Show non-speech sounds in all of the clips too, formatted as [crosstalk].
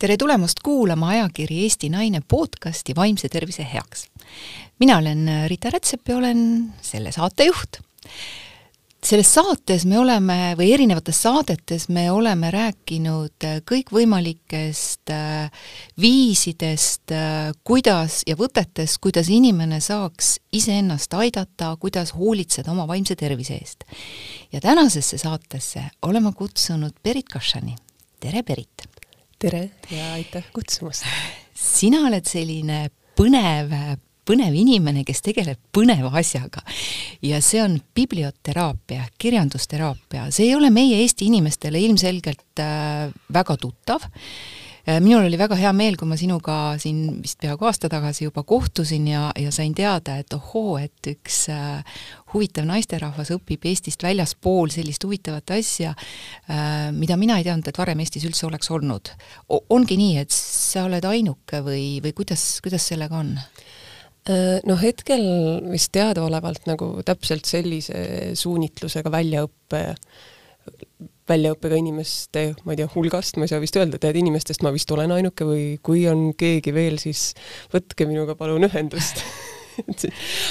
tere tulemast kuulama ajakiri Eesti Naine podcasti Vaimse tervise heaks. mina olen Rita Rätsep ja olen selle saate juht. selles saates me oleme, või erinevates saadetes me oleme rääkinud kõikvõimalikest äh, viisidest, äh, kuidas ja võtetest, kuidas inimene saaks iseennast aidata, kuidas hoolitseda oma vaimse tervise eest. ja tänasesse saatesse oleme kutsunud Berit Kašani. tere, Berit! Tere ja aitäh kutsumast! sina oled selline põnev, põnev inimene, kes tegeleb põneva asjaga. ja see on biblioteraapia, kirjandusteraapia, see ei ole meie Eesti inimestele ilmselgelt äh, väga tuttav minul oli väga hea meel, kui ma sinuga siin vist peaaegu aasta tagasi juba kohtusin ja, ja sain teada, et ohoo, et üks äh, huvitav naisterahvas õpib Eestist väljaspool sellist huvitavat asja äh,, mida mina ei teadnud, et varem Eestis üldse oleks olnud. ongi nii, et sa oled ainuke või, või kuidas, kuidas sellega on? Äh, no hetkel vist teadaolevalt nagu täpselt sellise suunitlusega väljaõppe väljaõppega inimeste, ma ei tea, hulgast, ma ei saa vist öelda, tead, inimestest ma vist olen ainuke või kui on keegi veel, siis võtke minuga palun ühendust. [laughs]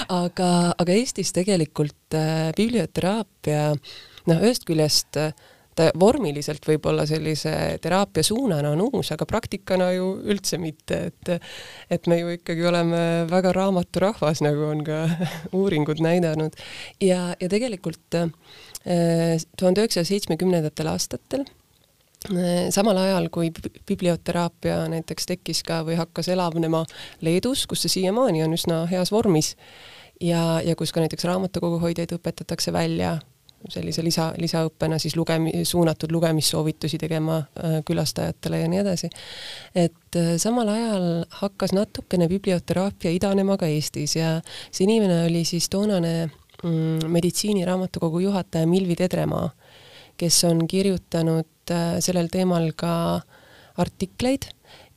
Aga, aga Eestis tegelikult äh, biblioteraapia noh, ühest küljest äh, ta vormiliselt võib-olla sellise teraapia suunana on uus, aga praktikana ju üldse mitte, et et me ju ikkagi oleme väga raamaturahvas, nagu on ka [laughs] uuringud näidanud. ja, ja tegelikult äh, tuhande üheksasaja seitsmekümnendatel aastatel samal ajal, kui biblioteraapia näiteks tekkis ka või hakkas elavnema Leedus, kus see siiamaani on üsna heas vormis, ja, ja kus ka näiteks raamatukoguhoidjaid õpetatakse välja sellise lisa, lisaõppena siis lugemi-, suunatud lugemissoovitusi tegema äh, külastajatele ja nii edasi. et äh, samal ajal hakkas natukene biblioteraapia idanema ka Eestis ja see inimene oli siis toonane mm, meditsiiniraamatukogu juhataja Milvi Tedremaa, kes on kirjutanud äh, sellel teemal ka artikleid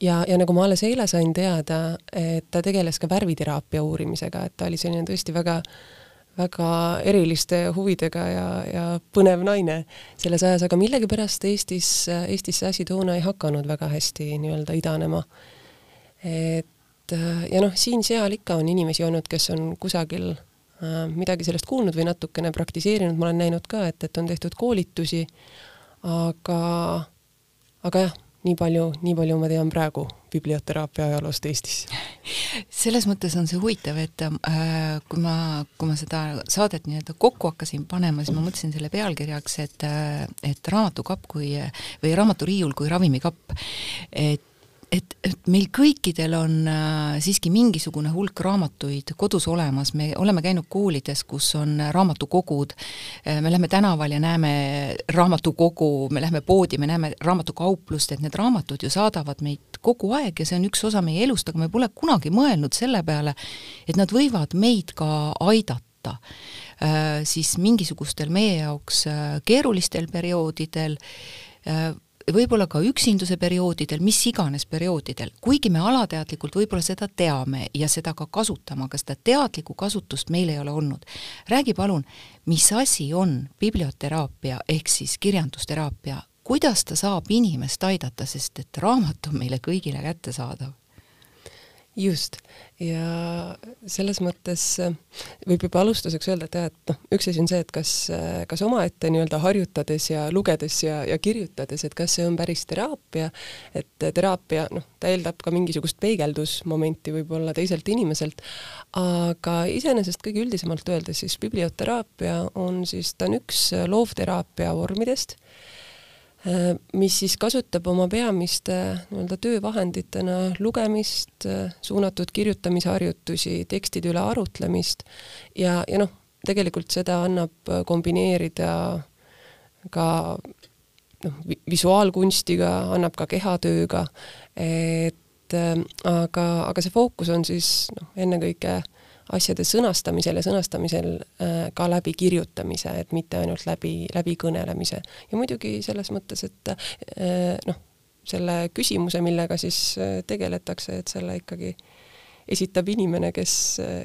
ja, ja nagu ma alles eile sain teada, et ta tegeles ka värviteraapia uurimisega, et ta oli selline tõesti väga väga eriliste huvidega ja, ja põnev naine selles ajas, aga millegipärast Eestis, Eestis see asi toona ei hakanud väga hästi nii-öelda idanema. et ja noh, siin-seal ikka on inimesi olnud, kes on kusagil Äh, midagi sellest kuulnud või natukene praktiseerinud, ma olen näinud ka, et, et on tehtud koolitusi, aga, aga jah, nii palju, nii palju ma tean praegu biblioteraapia ajaloost Eestis. selles mõttes on see huvitav, et äh, kui ma, kui ma seda saadet nii-öelda kokku hakkasin panema, siis ma mõtlesin selle pealkirjaks, et äh, et raamatukapp kui, või raamaturiiul kui ravimikapp. et et, et meil kõikidel on äh, siiski mingisugune hulk raamatuid kodus olemas, me oleme käinud koolides, kus on raamatukogud, äh, me lähme tänaval ja näeme raamatukogu, me lähme poodi, me näeme raamatukauplust, et need raamatud ju saadavad meid kogu aeg ja see on üks osa meie elust, aga me pole kunagi mõelnud selle peale, et nad võivad meid ka aidata. Äh, siis mingisugustel meie jaoks keerulistel perioodidel võib-olla ka üksinduse perioodidel, mis iganes perioodidel, kuigi me alateadlikult võib-olla seda teame ja seda ka kasutame, aga seda teadlikku kasutust meil ei ole olnud. räägi palun, mis asi on biblioteraapia ehk siis kirjandusteraapia, kuidas ta saab inimest aidata, sest et raamat on meile kõigile kättesaadav? Just, ja selles mõttes äh, võib juba alustuseks öelda, et jah, et noh, üks asi on see, et kas, äh, kas omaette nii-öelda harjutades ja lugedes ja, ja kirjutades, et kas see on päris teraapia, et teraapia, noh, ta eeldab ka mingisugust peegeldusmomenti võib-olla teiselt inimeselt, aga iseenesest kõige üldisemalt öeldes siis biblioteraapia on siis, ta on üks loovteraapia vormidest. Äh, mis siis kasutab oma peamiste nii-öelda töövahenditena lugemist, äh, suunatud kirjutamisharjutusi, tekstide üle arutlemist ja, ja noh, tegelikult seda annab äh, kombineerida ka noh, visuaalkunstiga, annab ka kehatööga, et aga, aga see fookus on siis noh, ennekõike äh, asjade sõnastamisel ja sõnastamisel äh, ka läbi kirjutamise, et mitte ainult läbi, läbi kõnelemise. ja muidugi selles mõttes, et äh, noh, selle küsimuse, millega siis äh, tegeletakse, et selle ikkagi esitab inimene, kes,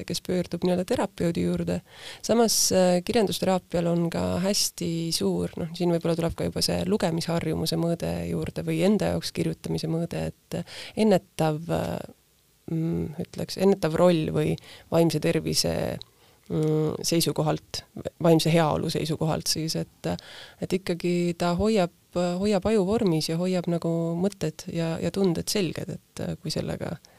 kes pöördub nii-öelda terapeudi juurde. samas kirjandusteraapial on ka hästi suur, noh, siin võib-olla tuleb ka juba see lugemisharjumuse mõõde juurde või enda jaoks kirjutamise mõõde, et ennetav ütleks, ennetav roll või vaimse tervise mm, seisukohalt, vaimse heaolu seisukohalt siis, et et ikkagi ta hoiab, hoiab aju vormis ja hoiab nagu mõtted ja, ja tunded selged, et kui sellega äh,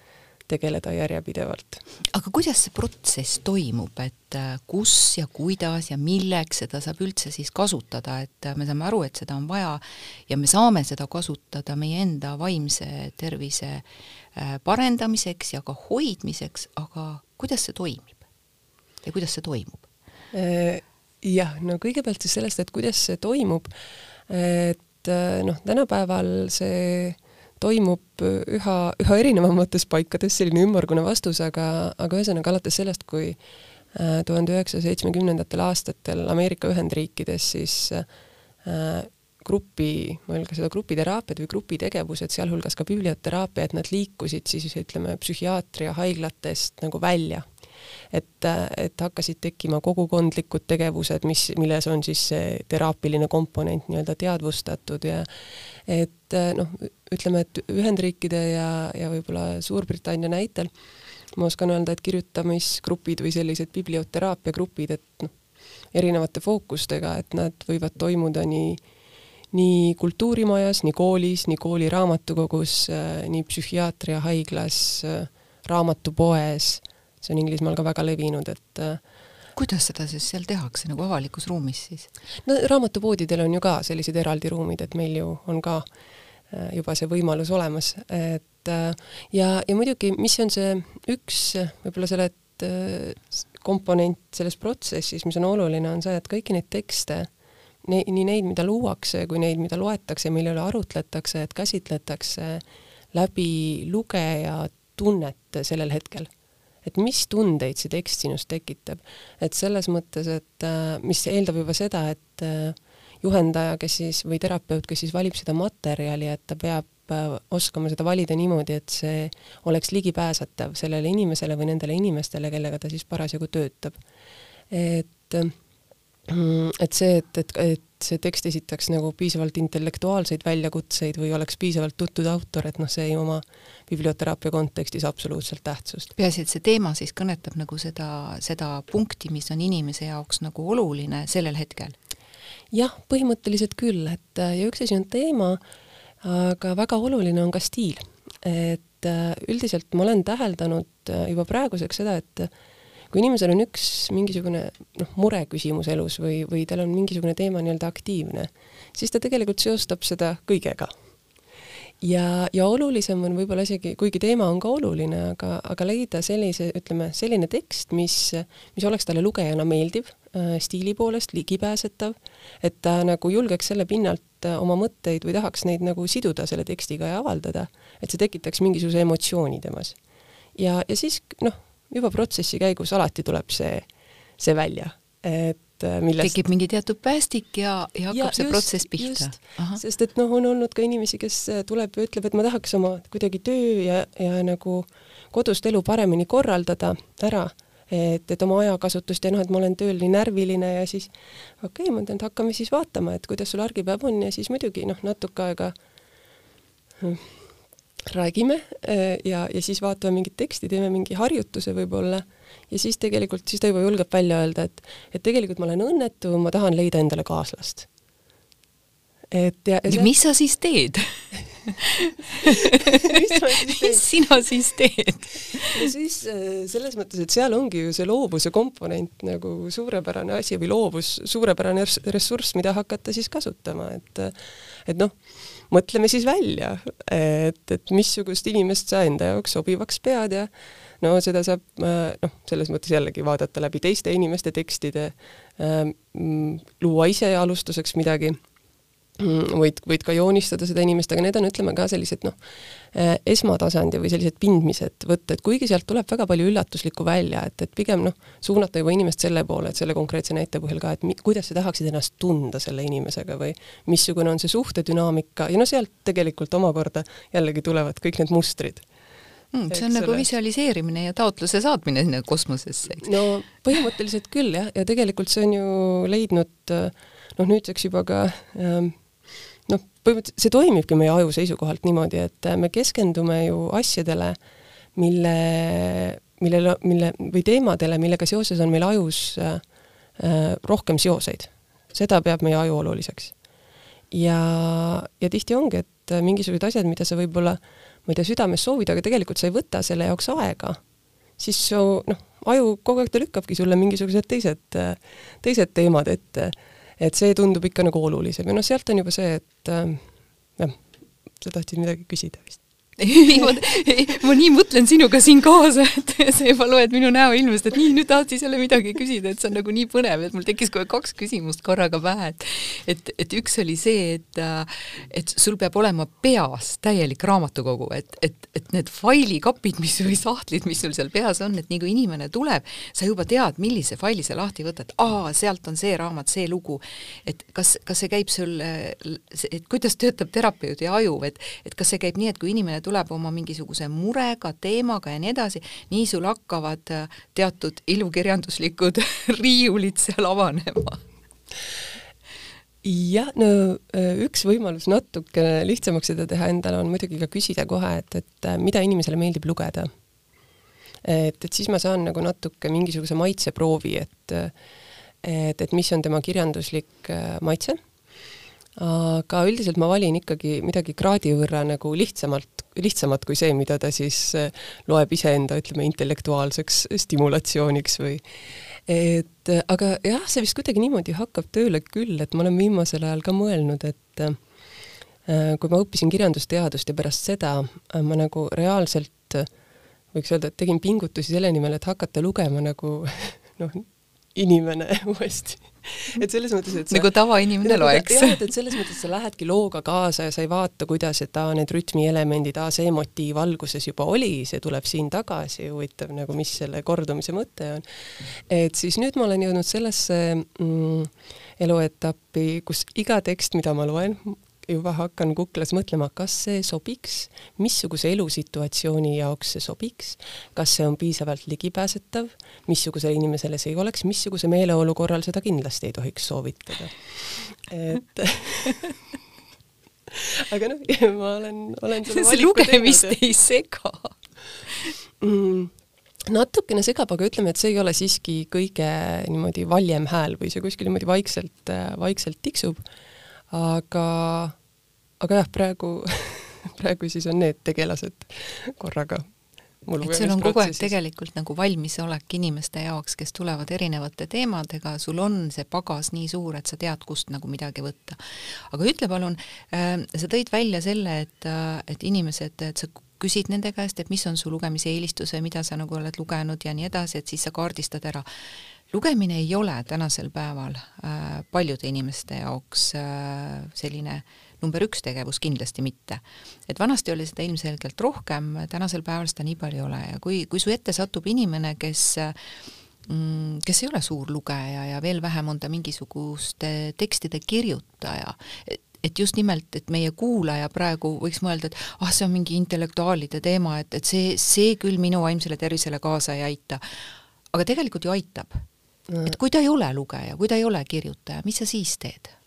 tegeleda järjepidevalt. aga kuidas see protsess toimub, et äh, kus ja kuidas ja milleks seda saab üldse siis kasutada, et äh, me saame aru, et seda on vaja ja me saame seda kasutada meie enda vaimse tervise äh, parendamiseks ja ka hoidmiseks, aga kuidas see toimib ja kuidas see toimub? jah, no kõigepealt siis sellest, et kuidas see toimub, et noh, tänapäeval see toimub üha, üha erinevamates paikades, selline ümmargune vastus, aga, aga ühesõnaga alates sellest, kui äh, tuhande üheksasaja seitsmekümnendatel aastatel Ameerika Ühendriikides siis äh, grupi, mõelge seda grupiteraapiat või grupitegevused, sealhulgas ka biblioteraapia, et nad liikusid siis ütleme, psühhiaatria haiglatest nagu välja et, et hakkasid tekkima kogukondlikud tegevused, mis, milles on siis see teraapiline komponent nii-öelda teadvustatud ja et noh, ütleme, et Ühendriikide ja, ja võib-olla Suurbritannia näitel ma oskan öelda, et kirjutamisgrupid või sellised biblioteraapia grupid, et noh, erinevate fookustega, et nad võivad toimuda nii nii kultuurimajas, nii koolis, nii kooli raamatukogus, nii psühhiaatriahaiglas, raamatupoes see on Inglismaal ka väga levinud, et äh, kuidas seda siis seal tehakse, nagu avalikus ruumis siis? no raamatupoodidel on ju ka sellised eraldi ruumid, et meil ju on ka äh, juba see võimalus olemas, et äh, ja, ja muidugi, mis on see üks võib-olla selle komponent selles protsessis, mis on oluline, on see, et kõiki neid tekste, nii neid, mida luuakse, kui neid, mida loetakse, mille üle arutletakse, et käsitletakse läbi lugeja tunnet sellel hetkel et mis tundeid see tekst sinus tekitab. et selles mõttes, et äh, mis eeldab juba seda, et äh, juhendaja, kes siis, või terapeut, kes siis valib seda materjali, et ta peab äh, oskama seda valida niimoodi, et see oleks ligipääsetav sellele inimesele või nendele inimestele, kellega ta siis parasjagu töötab. et, et see, et, et, et see tekst esitaks nagu piisavalt intellektuaalseid väljakutseid või oleks piisavalt tuttud autor, et noh, see ei oma biblioteraapia kontekstis absoluutselt tähtsust. peaasi, et see teema siis kõnetab nagu seda, seda punkti, mis on inimese jaoks nagu oluline sellel hetkel? jah, põhimõtteliselt küll, et ja üks asi on teema, aga väga oluline on ka stiil. et äh, üldiselt ma olen täheldanud äh, juba praeguseks seda, et kui inimesel on üks mingisugune noh, mureküsimus elus või, või tal on mingisugune teema nii-öelda aktiivne, siis ta tegelikult seostab seda kõigega. ja, ja olulisem on võib-olla isegi, kuigi teema on ka oluline, aga, aga leida sellise, ütleme, selline tekst, mis, mis oleks talle lugejana meeldiv äh,, stiili poolest ligipääsetav, et ta nagu julgeks selle pinnalt äh, oma mõtteid või tahaks neid nagu siduda selle tekstiga ja avaldada, et see tekitaks mingisuguse emotsiooni temas. ja, ja siis noh, juba protsessi käigus alati tuleb see, see välja, et äh, millest tekib mingi teatud päästik ja, ja hakkab ja, see just, protsess pihta. sest et noh, on olnud ka inimesi, kes äh, tuleb ja ütleb, et ma tahaks oma kuidagi töö ja, ja nagu kodust elu paremini korraldada ära, et, et oma ajakasutust ja noh, et ma olen tööl nii närviline ja siis okei okay,, ma ütlen, et hakkame siis vaatama, et kuidas sul argipäev on ja siis muidugi noh, natuke aega räägime äh, ja, ja siis vaatame mingit teksti, teeme mingi harjutuse võib-olla ja siis tegelikult, siis ta juba julgeb välja öelda, et, et tegelikult ma olen õnnetu, ma tahan leida endale kaaslast. et ja, ja mis sa siis teed [laughs] mis, sina siis teed? no siis äh, selles mõttes, et seal ongi ju see loovuse komponent nagu suurepärane asi või loovus, suurepärane ressurss, mida hakata siis kasutama, et et noh, mõtleme siis välja, et, et missugust inimest sa enda jaoks sobivaks pead ja no seda saab noh, selles mõttes jällegi vaadata läbi teiste inimeste tekstide, ähm, luua ise alustuseks midagi võid, võid ka joonistada seda inimest, aga need on, ütleme ka sellised noh, esmatasandi või sellised pindmised võtted, kuigi sealt tuleb väga palju üllatuslikku välja, et, et pigem noh, suunata juba inimest selle poole, et selle konkreetse näite põhjal ka, et mi, kuidas sa tahaksid ennast tunda selle inimesega või missugune on see suhtedünaamika ja no sealt tegelikult omakorda jällegi tulevad kõik need mustrid mm,. see on nagu visualiseerimine ja taotluse saatmine sinna kosmosesse, eks? no põhimõtteliselt küll jah, ja tegelikult see on ju leidnud noh, nüüdseks juba ka ähm, noh, põhimõtteliselt see toimibki meie aju seisukohalt niimoodi, et me keskendume ju asjadele, mille, millele, mille või teemadele, millega seoses on meil ajus äh, rohkem seoseid. seda peab meie aju oluliseks. ja, ja tihti ongi, et mingisugused asjad, mida sa võib-olla ma ei tea, südames soovid, aga tegelikult sa ei võta selle jaoks aega, siis su noh, aju kogu aeg ta lükkabki sulle mingisugused teised, teised teemad ette. Et see tundub ikka nagu olulisem. Ja noh, sealt on juba see, et jah, sa tahtsid midagi küsida vist [laughs] ei, ma, ma nii mõtlen sinuga siin kaasa, et [laughs] sa juba loed minu näoilmest, et nii, nüüd tahad siis jälle midagi küsida, et see on nagu nii põnev, et mul tekkis kohe kaks küsimust korraga pähe, et et, et üks oli see, et et sul peab olema peas täielik raamatukogu, et, et, et need failikapid, mis või sahtlid, mis sul seal peas on, et nii kui inimene tuleb, sa juba tead, millise faili sa lahti võtad, aa, sealt on see raamat, see lugu. et kas, kas see käib sul, et kuidas töötab terapeudi aju, et, et kas see käib nii, et kui inimene tuleb tuleb oma mingisuguse murega, teemaga ja nii edasi, nii sul hakkavad äh, teatud ilukirjanduslikud [laughs] riiulid seal avanema jah, no äh, üks võimalus natukene lihtsamaks seda teha endale on muidugi ka küsida kohe, et, et äh, mida inimesele meeldib lugeda. et, et siis ma saan nagu natuke mingisuguse maitseproovi, et et, et mis on tema kirjanduslik maitse aga üldiselt ma valin ikkagi midagi kraadi võrra nagu lihtsamalt, lihtsamat kui see, mida ta siis eh, loeb iseenda, ütleme, intellektuaalseks stimulatsiooniks või et aga jah, see vist kuidagi niimoodi hakkab tööle küll, et ma olen viimasel ajal ka mõelnud, et äh, kui ma õppisin kirjandusteadust ja pärast seda äh, ma nagu reaalselt võiks öelda, et tegin pingutusi selle nimel, et hakata lugema nagu [laughs] noh, inimene [laughs] uuesti. [laughs] et selles mõttes, et sa, nagu tavainimene nagu loeks. jah, et, et selles mõttes sa lähedki looga kaasa ja sa ei vaata, kuidas, et aa, need rütmielemendid, aa, see motiiv alguses juba oli, see tuleb siin tagasi, huvitav nagu, mis selle kordumise mõte on. et siis nüüd ma olen jõudnud sellesse mm, eluetappi, kus iga tekst, mida ma loen, juba hakkan kuklas mõtlema, kas see sobiks, missuguse elusituatsiooni jaoks see sobiks, kas see on piisavalt ligipääsetav, missugusele inimesele see ei oleks, missuguse meeleolu korral seda kindlasti ei tohiks soovitada. et [laughs] aga noh, ma olen, olen see lugemist ei sega mm natukene segab, aga ütleme, et see ei ole siiski kõige niimoodi valjem hääl või see kuskil niimoodi vaikselt, vaikselt tiksub. aga aga jah, praegu [laughs] praegu siis on need tegelased korraga et sul on kogu aeg tegelikult nagu valmisolek inimeste jaoks, kes tulevad erinevate teemadega, sul on see pagas nii suur, et sa tead, kust nagu midagi võtta. aga ütle palun äh,, sa tõid välja selle, et, äh, et inimesed, et sa küsid nende käest, et mis on su lugemise eelistus või mida sa nagu oled lugenud ja nii edasi, et siis sa kaardistad ära. lugemine ei ole tänasel päeval äh, paljude inimeste jaoks äh, selline äh, number üks tegevus kindlasti mitte. et vanasti oli seda ilmselgelt rohkem, tänasel päeval seda nii palju ei ole ja kui, kui su ette satub inimene, kes mm, kes ei ole suur lugeja ja veel vähem on ta mingisuguste tekstide kirjutaja, et just nimelt, et meie kuulaja praegu võiks mõelda, et ah, see on mingi intellektuaalide teema, et, et see, see küll minu vaimsele tervisele kaasa ei aita. aga tegelikult ju aitab. et kui ta ei ole lugeja, kui ta ei ole kirjutaja, mis sa siis teed?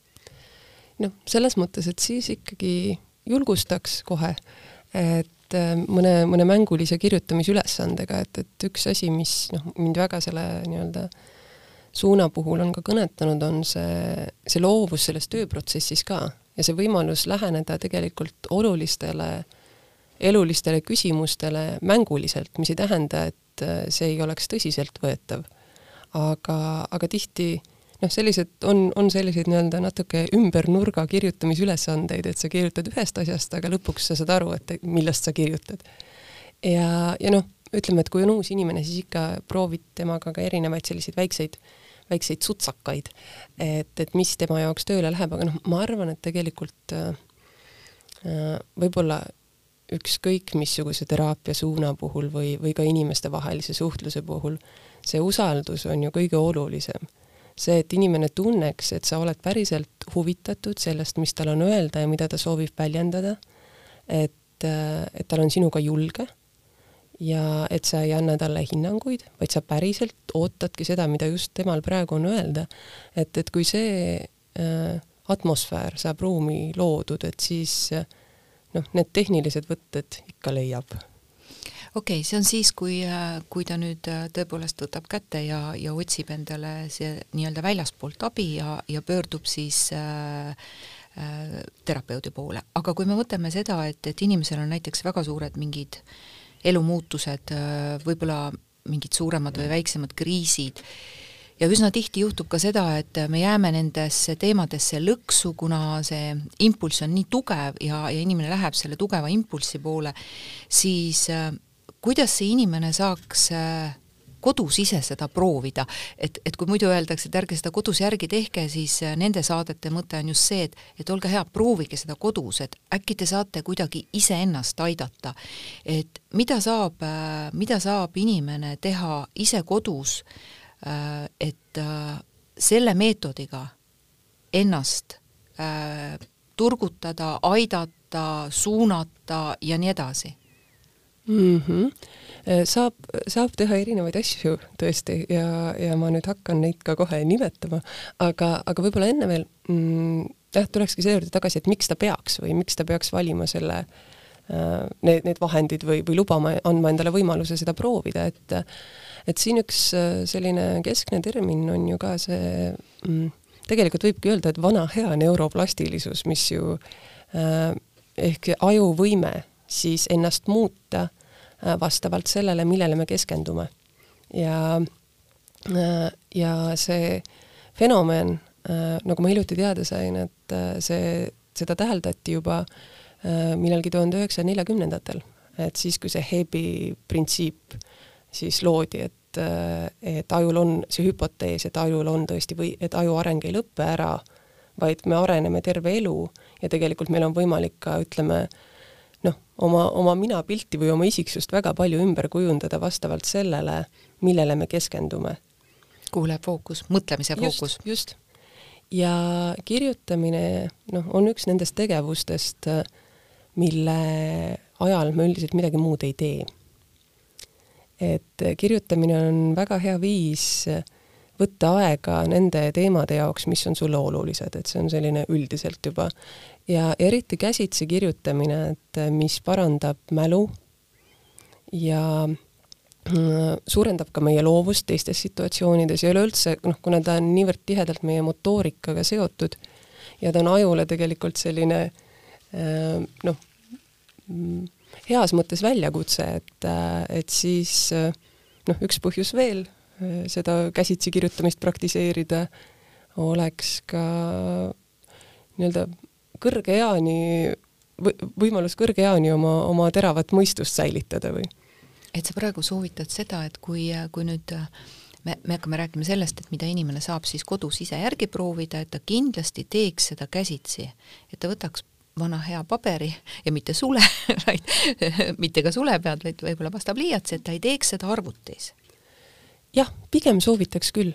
Noh, selles mõttes, et siis ikkagi julgustaks kohe, et äh, mõne, mõne mängulise kirjutamisülesandega, et, et üks asi, mis noh, mind väga selle nii-öelda suuna puhul on ka kõnetanud, on see, see loovus selles tööprotsessis ka ja see võimalus läheneda tegelikult olulistele elulistele küsimustele mänguliselt, mis ei tähenda, et äh, see ei oleks tõsiseltvõetav. aga, aga tihti noh, sellised on, on selliseid nii-öelda natuke ümber nurga kirjutamisülesandeid, et sa kirjutad ühest asjast, aga lõpuks sa saad aru, et millest sa kirjutad. ja, ja noh, ütleme, et kui on uus inimene, siis ikka proovid temaga ka erinevaid selliseid väikseid, väikseid sutsakaid, et, et mis tema jaoks tööle läheb, aga noh, ma arvan, et tegelikult äh, äh võib-olla ükskõik missuguse teraapia suuna puhul või, või ka inimestevahelise suhtluse puhul, see usaldus on ju kõige olulisem see, et inimene tunneks, et sa oled päriselt huvitatud sellest, mis tal on öelda ja mida ta soovib väljendada, et, et tal on sinuga julge ja et sa ei anna talle hinnanguid, vaid sa päriselt ootadki seda, mida just temal praegu on öelda. et, et kui see äh, atmosfäär saab ruumi loodud, et siis äh, noh, need tehnilised võtted ikka leiab okei okay,, see on siis, kui, kui ta nüüd äh, tõepoolest võtab kätte ja, ja otsib endale see nii-öelda väljaspoolt abi ja, ja pöördub siis äh, äh, terapeudi poole, aga kui me mõtleme seda, et, et inimesel on näiteks väga suured mingid elumuutused äh,, võib-olla mingid suuremad või väiksemad kriisid, ja üsna tihti juhtub ka seda, et me jääme nendesse teemadesse lõksu, kuna see impulss on nii tugev ja, ja inimene läheb selle tugeva impulssi poole, siis äh, kuidas see inimene saaks äh, kodus ise seda proovida, et, et kui muidu öeldakse, et ärge seda kodus järgi tehke, siis äh, nende saadete mõte on just see, et, et olge hea, proovige seda kodus, et äkki te saate kuidagi iseennast aidata. et mida saab, mida saab inimene teha ise kodus Äh, et äh, selle meetodiga ennast äh, turgutada, aidata, suunata ja nii edasi mm. -hmm. saab, saab teha erinevaid asju tõesti ja, ja ma nüüd hakkan neid ka kohe nimetama, aga, aga võib-olla enne veel mm, jah, tulekski selle juurde tagasi, et miks ta peaks või miks ta peaks valima selle äh, need, need vahendid või, või lubama, andma endale võimaluse seda proovida, et et siin üks äh, selline keskne termin on ju ka see mm, tegelikult võibki öelda, et vana hea neuroplastilisus, mis ju äh, ehk ajuvõime siis ennast muuta äh, vastavalt sellele, millele me keskendume. ja äh,, ja see fenomen äh,, nagu ma hiljuti teada sain, et äh, see, seda täheldati juba äh, millalgi tuhande üheksasaja neljakümnendatel, et siis, kui see Hebi printsiip äh, siis loodi, et, et ajul on see hüpotees, et ajul on tõesti või et aju areng ei lõpe ära, vaid me areneme terve elu ja tegelikult meil on võimalik ka ütleme, noh, oma, oma minapilti või oma isiksust väga palju ümber kujundada vastavalt sellele, millele me keskendume. kuhu läheb fookus, mõtlemise fookus. just. ja kirjutamine, noh, on üks nendest tegevustest, mille ajal me üldiselt midagi muud ei tee et kirjutamine on väga hea viis võtta aega nende teemade jaoks, mis on sulle olulised, et see on selline üldiselt juba. Ja eriti käsitsi kirjutamine, et mis parandab mälu ja mm, suurendab ka meie loovust teistes situatsioonides ja üleüldse noh, kuna ta on niivõrd tihedalt meie motoorikaga seotud ja ta on ajule tegelikult selline äh, noh, mm, heas mõttes väljakutse, et, et siis noh, üks põhjus veel seda käsitsi kirjutamist praktiseerida oleks ka nii-öelda kõrge eani, võimalus kõrge eani oma, oma teravat mõistust säilitada või? et sa praegu soovitad seda, et kui, kui nüüd me, me hakkame rääkima sellest, et mida inimene saab siis kodus ise järgi proovida, et ta kindlasti teeks seda käsitsi, et ta võtaks vana hea paberi ja mitte sule, [laughs] vaid mitte ka sule peal, vaid võib-olla pastapliiats, et ta ei teeks seda arvutis. jah, pigem soovitaks küll.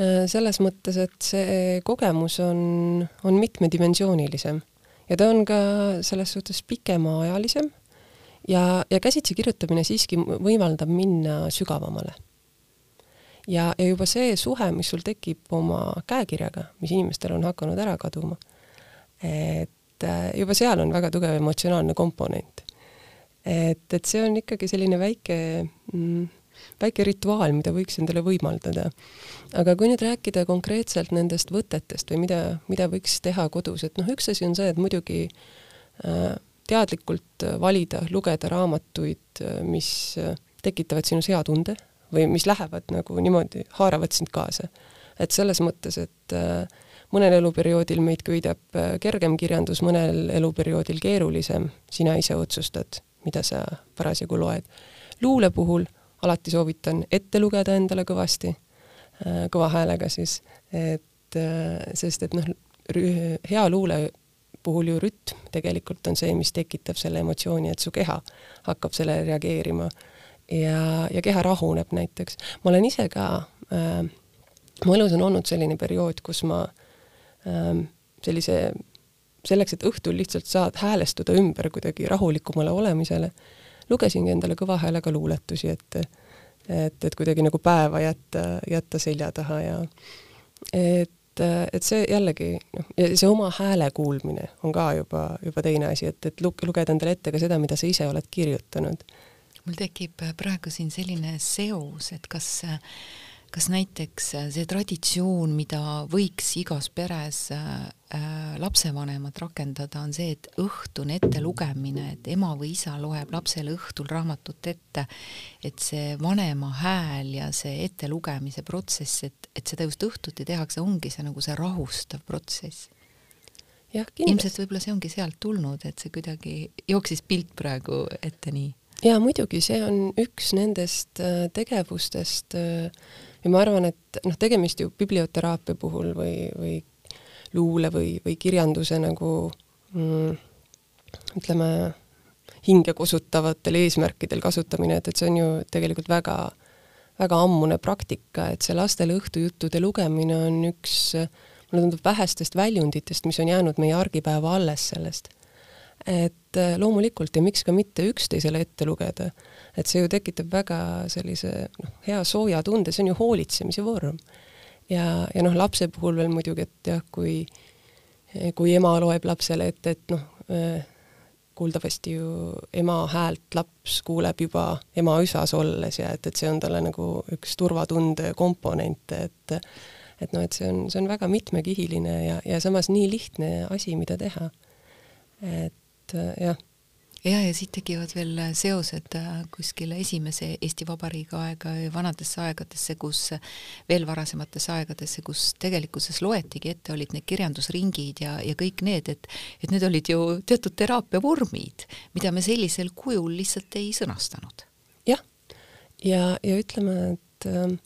Äh, selles mõttes, et see kogemus on, on mitmedimensioonilisem ja ta on ka selles suhtes pikemaajalisem ja, ja käsitsi kirjutamine siiski võimaldab minna sügavamale. ja, ja juba see suhe, mis sul tekib oma käekirjaga, mis inimestel on hakanud ära kaduma, et äh, juba seal on väga tugev emotsionaalne komponent. et, et see on ikkagi selline väike mm, väike rituaal, mida võiks endale võimaldada. aga kui nüüd rääkida konkreetselt nendest võtetest või mida, mida võiks teha kodus, et noh, üks asi on see, et muidugi äh, teadlikult valida, lugeda raamatuid, mis tekitavad sinus hea tunde või mis lähevad nagu niimoodi, haaravad sind kaasa. et selles mõttes, et äh, mõnel eluperioodil meid köidab äh, kergem kirjandus, mõnel eluperioodil keerulisem, sina ise otsustad, mida sa parasjagu loed. luule puhul alati soovitan ette lugeda endale kõvasti, äh, kõva häälega siis, et äh, sest et noh, hea luule puhul ju rütm tegelikult on see, mis tekitab selle emotsiooni, et su keha hakkab sellele reageerima ja, ja keha rahuneb näiteks. ma olen ise ka äh,, mu elus on olnud selline periood, kus ma Ähm, sellise, selleks, et õhtul lihtsalt saad häälestuda ümber kuidagi rahulikumale olemisele, lugesingi endale kõva häälega luuletusi ette, et, et kuidagi nagu päeva jätta, jätta selja taha ja et et see jällegi noh, ja see oma hääle kuulmine on ka juba, juba teine asi, et, et lug-, lugeda endale ette ka seda, mida sa ise oled kirjutanud. mul tekib praegu siin selline seos, et kas äh, kas näiteks äh, see traditsioon, mida võiks igas peres äh, äh, lapsevanemad rakendada, on see, et õhtune ettelugemine, et ema või isa loeb lapsele õhtul raamatut ette, et see vanema hääl ja see ettelugemise protsess, et, et seda just õhtuti tehakse, ongi see nagu see rahustav protsess. ilmselt võib-olla see ongi sealt tulnud, et see kuidagi jooksis pilt praegu ette nii. jaa, muidugi, see on üks nendest tegevustest äh, ja ma arvan, et noh, tegemist ju biblioteraapia puhul või, või luule või, või kirjanduse nagu mm, ütleme, hinge kosutavatel eesmärkidel kasutamine, et, et see on ju tegelikult väga, väga ammune praktika, et see lastele õhtujuttude lugemine on üks, mulle tundub, vähestest väljunditest, mis on jäänud meie argipäeva alles sellest. et loomulikult ja miks ka mitte üksteisele ette lugeda et see ju tekitab väga sellise noh, hea sooja tunde, see on ju hoolitsemise vorm. ja, ja noh, lapse puhul veel muidugi, et jah, kui, kui ema loeb lapsele ette, et noh, kuuldavasti ju ema häält laps kuuleb juba ema üsas olles ja et, et see on talle nagu üks turvatunde komponente, et et noh, et see on, see on väga mitmekihiline ja, ja samas nii lihtne asi, mida teha. et jah ja, ja siit tekivad veel seosed äh, kuskile esimese Eesti Vabariigi aega ja vanadesse aegadesse, kus, veel varasematesse aegadesse, kus tegelikkuses loetigi ette, olid need kirjandusringid ja, ja kõik need, et et need olid ju teatud teraapiavormid, mida me sellisel kujul lihtsalt ei sõnastanud. jah, ja, ja, ja ütleme, et äh,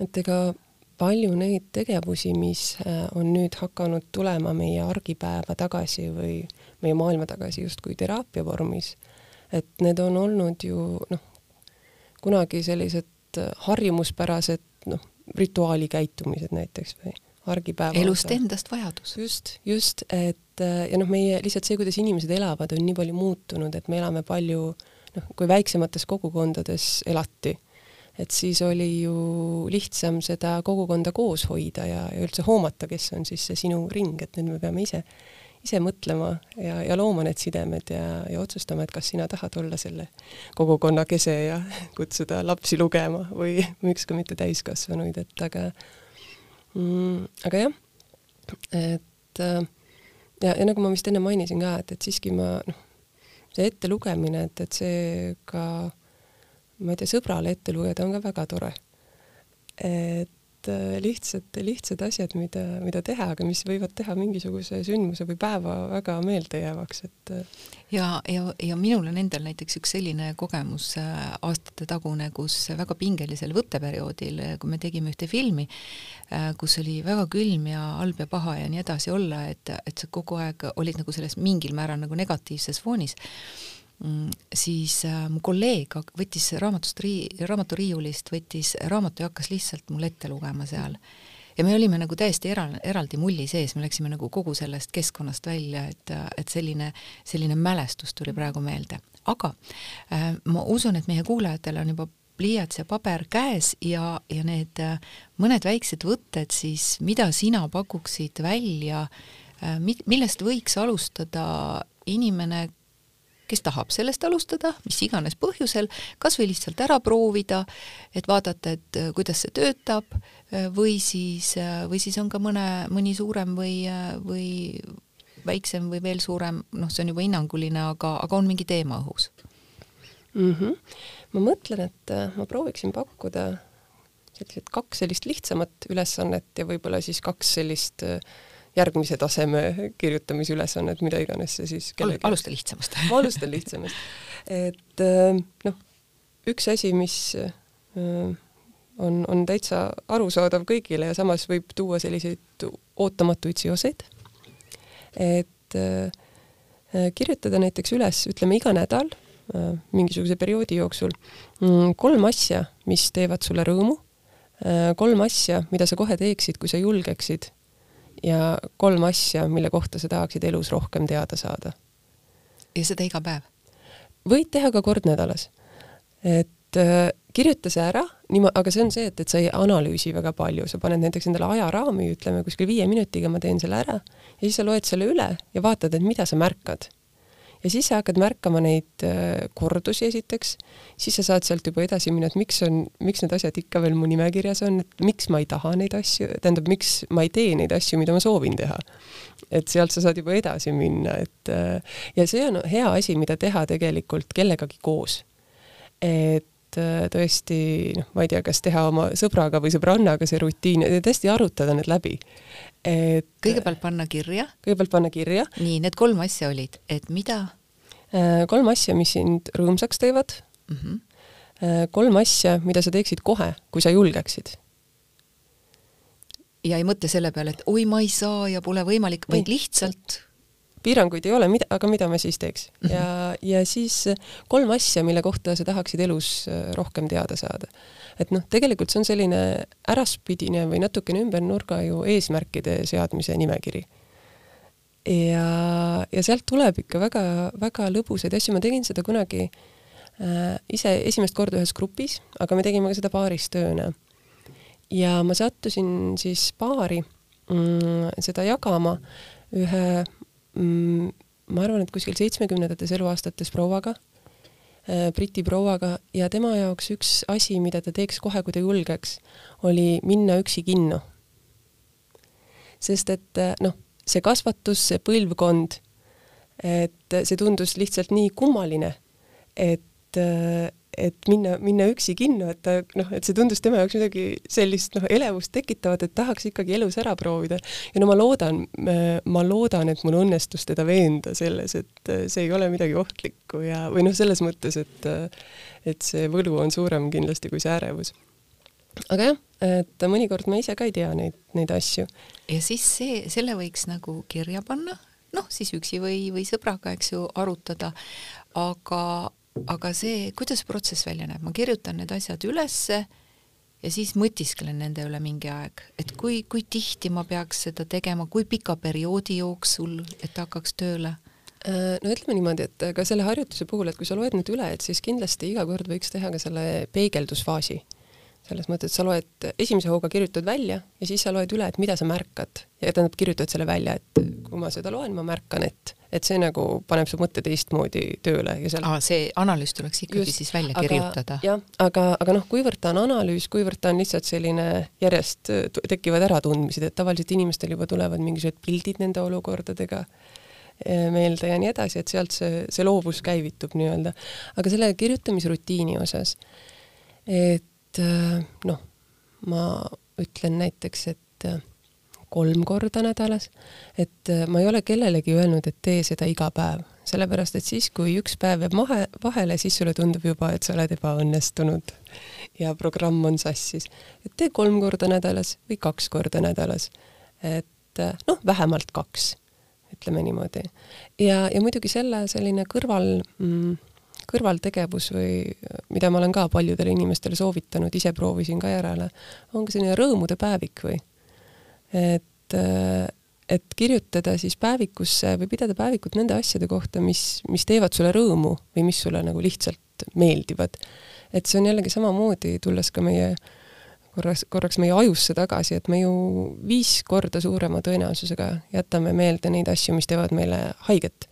et ega palju neid tegevusi, mis äh, on nüüd hakanud tulema meie argipäeva tagasi või meie maailma tagasi justkui teraapia vormis, et need on olnud ju noh, kunagi sellised äh, harjumuspärased noh, rituaalikäitumised näiteks või argipäeva elust osa. endast vajadus. just, just, et äh, ja noh, meie lihtsalt see, kuidas inimesed elavad, on nii palju muutunud, et me elame palju noh, kui väiksemates kogukondades elati et siis oli ju lihtsam seda kogukonda koos hoida ja, ja üldse hoomata, kes on siis see sinu ring, et nüüd me peame ise, ise mõtlema ja, ja looma need sidemed ja, ja otsustama, et kas sina tahad olla selle kogukonna kese ja [laughs] kutsuda lapsi lugema või [laughs] miks ka mitte täiskasvanuid, et aga mm, aga jah, et ja, ja nagu ma vist enne mainisin ka, et, et siiski ma noh, see ettelugemine, et, et see ka ma ei tea, sõbrale ette lugeda on ka väga tore. et äh, lihtsad, lihtsad asjad, mida, mida teha, aga mis võivad teha mingisuguse sündmuse või päeva väga meeldejäävaks, et äh, ja, ja, ja minul on endal näiteks üks selline kogemus äh, aastatetagune, kus väga pingelisel võtteperioodil, kui me tegime ühte filmi, kus oli väga külm ja halb ja paha ja nii edasi olla, et, et sa kogu aeg olid nagu selles mingil määral nagu negatiivses foonis siis äh, mu kolleeg võttis raamatust rii-, raamaturiiulist, võttis raamatu ja hakkas lihtsalt mulle ette lugema seal. ja me olime nagu täiesti era-, eraldi mulli sees, me läksime nagu kogu sellest keskkonnast välja, et, et selline, selline mälestus tuli praegu meelde. aga äh, ma usun, et meie kuulajatel on juba pliiats ja paber käes ja, ja need äh, mõned väiksed võtted siis, mida sina pakuksid välja äh,, millest võiks alustada inimene, kes tahab sellest alustada, mis iganes põhjusel, kas või lihtsalt ära proovida, et vaadata, et äh, kuidas see töötab, äh, või siis, äh, või siis on ka mõne, mõni suurem või, või väiksem või veel suurem, noh, see on juba hinnanguline, aga, aga on mingi teema õhus mm? -hmm. ma mõtlen, et ma prooviksin pakkuda sellised kaks sellist lihtsamat ülesannet ja võib-olla siis kaks sellist äh, järgmise taseme kirjutamisülesannet, mida iganes see siis kellegi alusta lihtsamast. Ma alustan lihtsamast. et äh, noh, üks asi, mis äh, on, on täitsa arusaadav kõigile ja samas võib tuua selliseid ootamatuid seoseid, et äh, kirjutada näiteks üles, ütleme iga nädal mingisuguse perioodi jooksul mm, kolm asja, mis teevad sulle rõõmu, kolm asja, mida sa kohe teeksid, kui sa julgeksid ja kolm asja, mille kohta sa tahaksid elus rohkem teada saada. ja seda iga päev? võid teha ka kord nädalas. et äh, kirjuta see ära, niimoodi, aga see on see, et, et sa ei analüüsi väga palju, sa paned näiteks endale ajaraami, ütleme kuskil viie minutiga ma teen selle ära ja siis sa loed selle üle ja vaatad, et mida sa märkad. Ja siis sa hakkad märkama neid äh, kordusi esiteks, siis sa saad sealt juba edasi minna, et miks on, miks need asjad ikka veel mu nimekirjas on, et miks ma ei taha neid asju, tähendab, miks ma ei tee neid asju, mida ma soovin teha. et sealt sa saad juba edasi minna, et äh, ja see on hea asi, mida teha tegelikult kellegagi koos. et äh, tõesti noh, ma ei tea, kas teha oma sõbraga või sõbrannaga see rutiin tõesti arutada need läbi. Et kõigepealt panna kirja. kõigepealt panna kirja. nii, need kolm asja olid, et mida? Äh, kolm asja, mis sind rõõmsaks teevad mm. -hmm. kolm asja, mida sa teeksid kohe, kui sa julgeksid ja ei mõtle selle peale, et oi, ma ei saa ja pole võimalik, vaid lihtsalt piiranguid ei ole, mida, aga mida ma siis teeks mm? -hmm. ja, ja siis kolm asja, mille kohta sa tahaksid elus äh, rohkem teada saada. Et noh, tegelikult see on selline äraspidine või natukene ümber nurga ju eesmärkide seadmise nimekiri. ja, ja sealt tuleb ikka väga-väga lõbusaid asju, ma tegin seda kunagi äh, ise esimest korda ühes grupis, aga me tegime ka seda paaristööna. ja ma sattusin siis paari mm, seda jagama ühe mm, ma arvan, et kuskil seitsmekümnendates eluaastates prouaga Briti prouaga ja tema jaoks üks asi, mida ta teeks kohe, kui ta julgeks, oli minna üksi kinno. sest et äh, noh, see kasvatus, see põlvkond, et see tundus lihtsalt nii kummaline, et äh, et minna, minna üksi kinno, et ta noh, et see tundus tema jaoks midagi sellist noh, elevust tekitavat, et tahaks ikkagi elus ära proovida. ja no ma loodan, ma loodan, et mul õnnestus teda veenda selles, et see ei ole midagi ohtlikku ja, või noh, selles mõttes, et et see võlu on suurem kindlasti kui see ärevus. aga jah, et mõnikord ma ise ka ei tea neid, neid asju. ja siis see, selle võiks nagu kirja panna, noh, siis üksi või, või sõbraga, eks ju, arutada, aga aga see, kuidas protsess välja näeb, ma kirjutan need asjad ülesse ja siis mõtisklen nende üle mingi aeg, et kui, kui tihti ma peaks seda tegema, kui pika perioodi jooksul, et hakkaks tööle? Äh, no ütleme niimoodi, et ka selle harjutuse puhul, et kui sa loed need üle, et siis kindlasti iga kord võiks teha ka selle peegeldusfaasi selles mõttes, et sa loed, esimese hooga kirjutad välja ja siis sa loed üle, et mida sa märkad ja tähendab, kirjutad selle välja, et kui ma seda loen, ma märkan, et, et see nagu paneb su mõtte teistmoodi tööle ja seal. see analüüs tuleks ikkagi Just, siis välja aga, kirjutada. jah, aga, aga noh, kuivõrd ta on analüüs, kuivõrd ta on lihtsalt selline järjest tekivad äratundmised, et tavaliselt inimestel juba tulevad mingisugused pildid nende olukordadega eh, meelde ja nii edasi, et sealt see, see loovus käivitub nii-öelda. aga selle kirjutamisrutiini osas, et et äh, noh, ma ütlen näiteks, et äh, kolm korda nädalas, et äh, ma ei ole kellelegi öelnud, et tee seda iga päev, sellepärast et siis, kui üks päev jääb mahe, vahele, siis sulle tundub juba, et sa oled ebaõnnestunud ja programm on sassis. et tee kolm korda nädalas või kaks korda nädalas. et noh, vähemalt kaks, ütleme niimoodi. ja, ja muidugi selle selline kõrval mm, kõrvaltegevus või mida ma olen ka paljudele inimestele soovitanud, ise proovisin ka järele, on ka selline rõõmude päevik või et, et kirjutada siis päevikusse või pidada päevikut nende asjade kohta, mis, mis teevad sulle rõõmu või mis sulle nagu lihtsalt meeldivad. et see on jällegi samamoodi, tulles ka meie korraks, korraks meie ajusse tagasi, et me ju viis korda suurema tõenäosusega jätame meelde neid asju, mis teevad meile haiget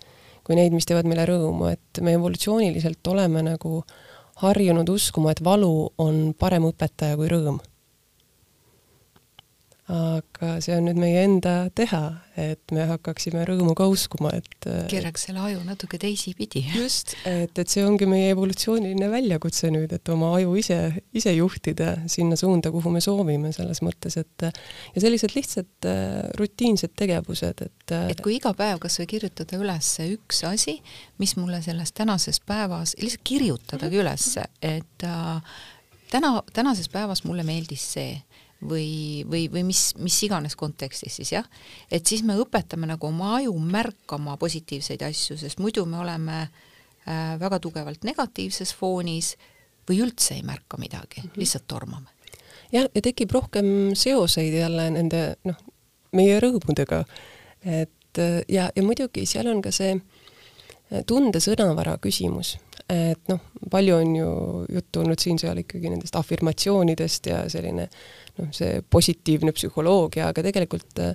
kui neid, mis teevad meile rõõmu, et me evolutsiooniliselt oleme nagu harjunud uskuma, et valu on parem õpetaja kui rõõm aga see on nüüd meie enda teha, et me hakkaksime rõõmu ka uskuma, et keeraks selle aju natuke teisipidi. [laughs] just, et, et see ongi meie evolutsiooniline väljakutse nüüd, et oma aju ise, ise juhtida sinna suunda, kuhu me soovime, selles mõttes, et ja sellised lihtsad äh, rutiinsed tegevused, et äh, et kui iga päev kas või kirjutada üles üks asi, mis mulle selles tänases päevas, lihtsalt kirjutadagi mhm. ülesse, et äh, täna, tänases päevas mulle meeldis see või, või, või mis, mis iganes kontekstis siis jah, et siis me õpetame nagu oma aju märkama positiivseid asju, sest muidu me oleme äh, väga tugevalt negatiivses foonis või üldse ei märka midagi mm, -hmm. lihtsalt tormame. jah, ja tekib rohkem seoseid jälle nende noh, meie rõõmudega, et ja, ja muidugi seal on ka see tunde sõnavara küsimus, et noh, palju on ju juttu olnud siin-seal ikkagi nendest afirmatsioonidest ja selline noh, see positiivne psühholoogia, aga tegelikult äh,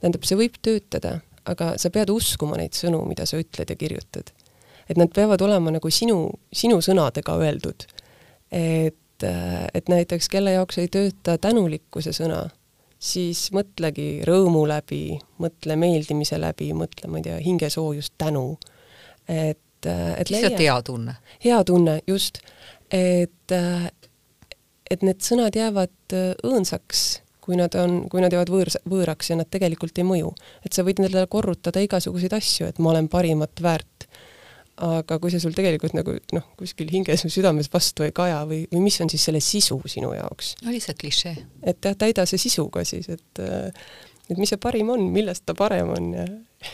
tähendab, see võib töötada, aga sa pead uskuma neid sõnu, mida sa ütled ja kirjutad. et nad peavad olema nagu sinu, sinu sõnadega öeldud. et, äh, et näiteks kelle jaoks ei tööta tänulikkuse sõna, siis mõtlegi rõõmu läbi, mõtle meeldimise läbi, mõtle, ma ei tea, hingesoojust, tänu. et et, et lihtsalt hea tunne. hea tunne, just. et, et need sõnad jäävad äh, õõnsaks, kui nad on, kui nad jäävad võõrs, võõraks ja nad tegelikult ei mõju. et sa võid nendele korrutada igasuguseid asju, et ma olen parimat väärt, aga kui see sul tegelikult nagu noh, kuskil hinges või südames vastu ei kaja või, või mis on siis selle sisu sinu jaoks? no lihtsalt klišee. et jah, täida see sisuga siis, et äh, et mis see parim on, millest ta parem on ja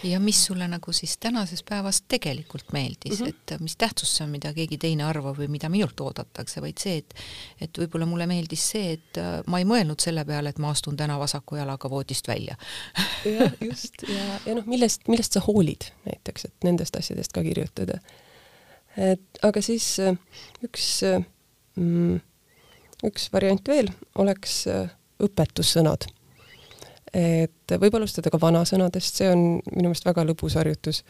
ja mis sulle nagu siis tänases päevas tegelikult meeldis mm, -hmm. et mis tähtsus see on, mida keegi teine arvab või mida minult oodatakse, vaid see, et et võib-olla mulle meeldis see, et äh, ma ei mõelnud selle peale, et ma astun täna vasaku jalaga voodist välja jah, just, ja, ja noh, millest, millest sa hoolid näiteks, et nendest asjadest ka kirjutada. et aga siis äh, üks äh, mm, üks variant veel oleks õpetussõnad et võib alustada ka vanasõnadest, see on minu meelest väga lõbus harjutus.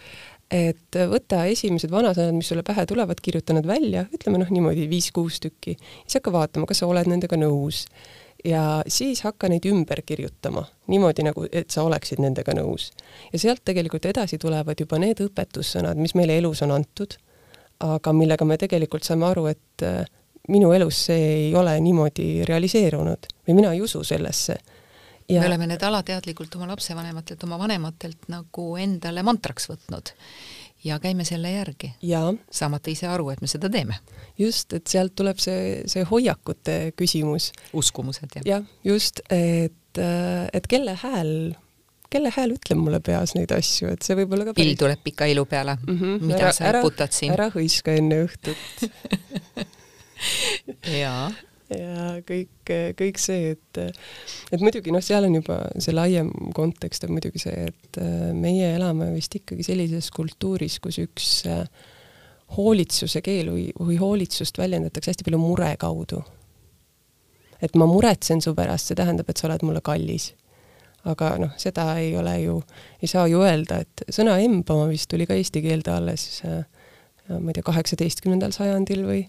et võta esimesed vanasõnad, mis sulle pähe tulevad, kirjuta nad välja, ütleme noh, niimoodi viis-kuus tükki, siis hakka vaatama, kas sa oled nendega nõus. ja siis hakka neid ümber kirjutama, niimoodi nagu, et sa oleksid nendega nõus. ja sealt tegelikult edasi tulevad juba need õpetussõnad, mis meile elus on antud, aga millega me tegelikult saame aru, et äh, minu elus see ei ole niimoodi realiseerunud või mina ei usu sellesse me oleme need alateadlikult oma lapsevanematelt, oma vanematelt nagu endale mantraks võtnud ja käime selle järgi. saamata ise aru, et me seda teeme. just, et sealt tuleb see, see hoiakute küsimus. uskumused, jah. jah, just, et, et kelle hääl kelle hääl ütleb mulle peas neid asju, et see võib olla ka pill tuleb pika ilu peale mm, -hmm. mida ära, sa putad siin. ära hõiska enne õhtut [laughs] jaa ja kõik, kõik see, et et muidugi noh, seal on juba see laiem kontekst on muidugi see, et äh, meie elame vist ikkagi sellises kultuuris, kus üks äh, hoolitsuse keel või, või hoolitsust väljendatakse hästi palju mure kaudu. et ma muretsen su pärast, see tähendab, et sa oled mulle kallis. aga noh, seda ei ole ju, ei saa ju öelda, et sõna embama vist tuli ka eesti keelde alles äh, ma ei tea, kaheksateistkümnendal sajandil või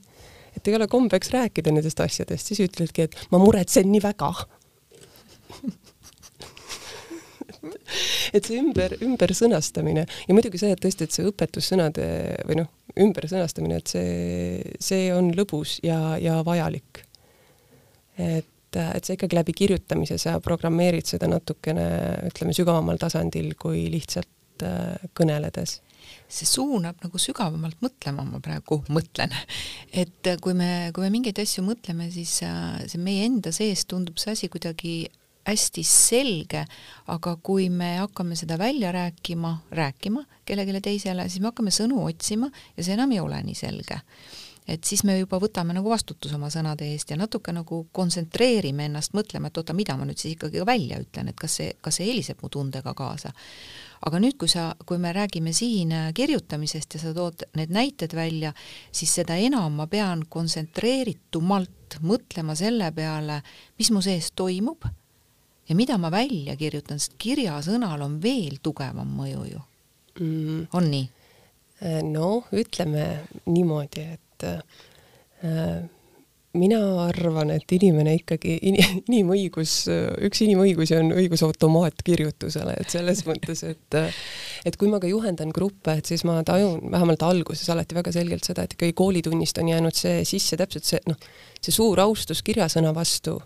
et ei ole kombeks rääkida nendest asjadest, siis ütledki, et ma muretsen nii väga et see ümber, ümbersõnastamine ja muidugi see, et tõesti, et see õpetussõnade või noh, ümbersõnastamine, et see, see on lõbus ja, ja vajalik. et, et sa ikkagi läbi kirjutamise sa programmeerid seda natukene, ütleme, sügavamal tasandil kui lihtsalt äh, kõneledes see suunab nagu sügavamalt mõtlema, ma praegu mõtlen. et kui me, kui me mingeid asju mõtleme, siis äh, see meie enda sees tundub see asi kuidagi hästi selge, aga kui me hakkame seda välja rääkima, rääkima kellelegi teisele, siis me hakkame sõnu otsima ja see enam ei ole nii selge et siis me juba võtame nagu vastutuse oma sõnade eest ja natuke nagu kontsentreerime ennast mõtlema, et oota, mida ma nüüd siis ikkagi välja ütlen, et kas see, kas see heliseb mu tundega kaasa aga nüüd, kui sa, kui me räägime siin äh, kirjutamisest ja sa tood need näited välja, siis seda enam ma pean kontsentreeritumalt mõtlema selle peale, mis mu sees toimub ja mida ma välja kirjutan, sest kirjasõnal on veel tugevam mõju ju mm.. on nii? Äh, no ütleme niimoodi, et äh, mina arvan, et inimene ikkagi in,, [laughs] inimõigus, üks inimõigusi on õigus automaatkirjutusele, et selles mõttes, et et kui ma ka juhendan gruppe, et siis ma tajun vähemalt alguses alati väga selgelt seda, et ikkagi koolitunnist on jäänud see sisse täpselt see noh, see suur austus kirjasõna vastu,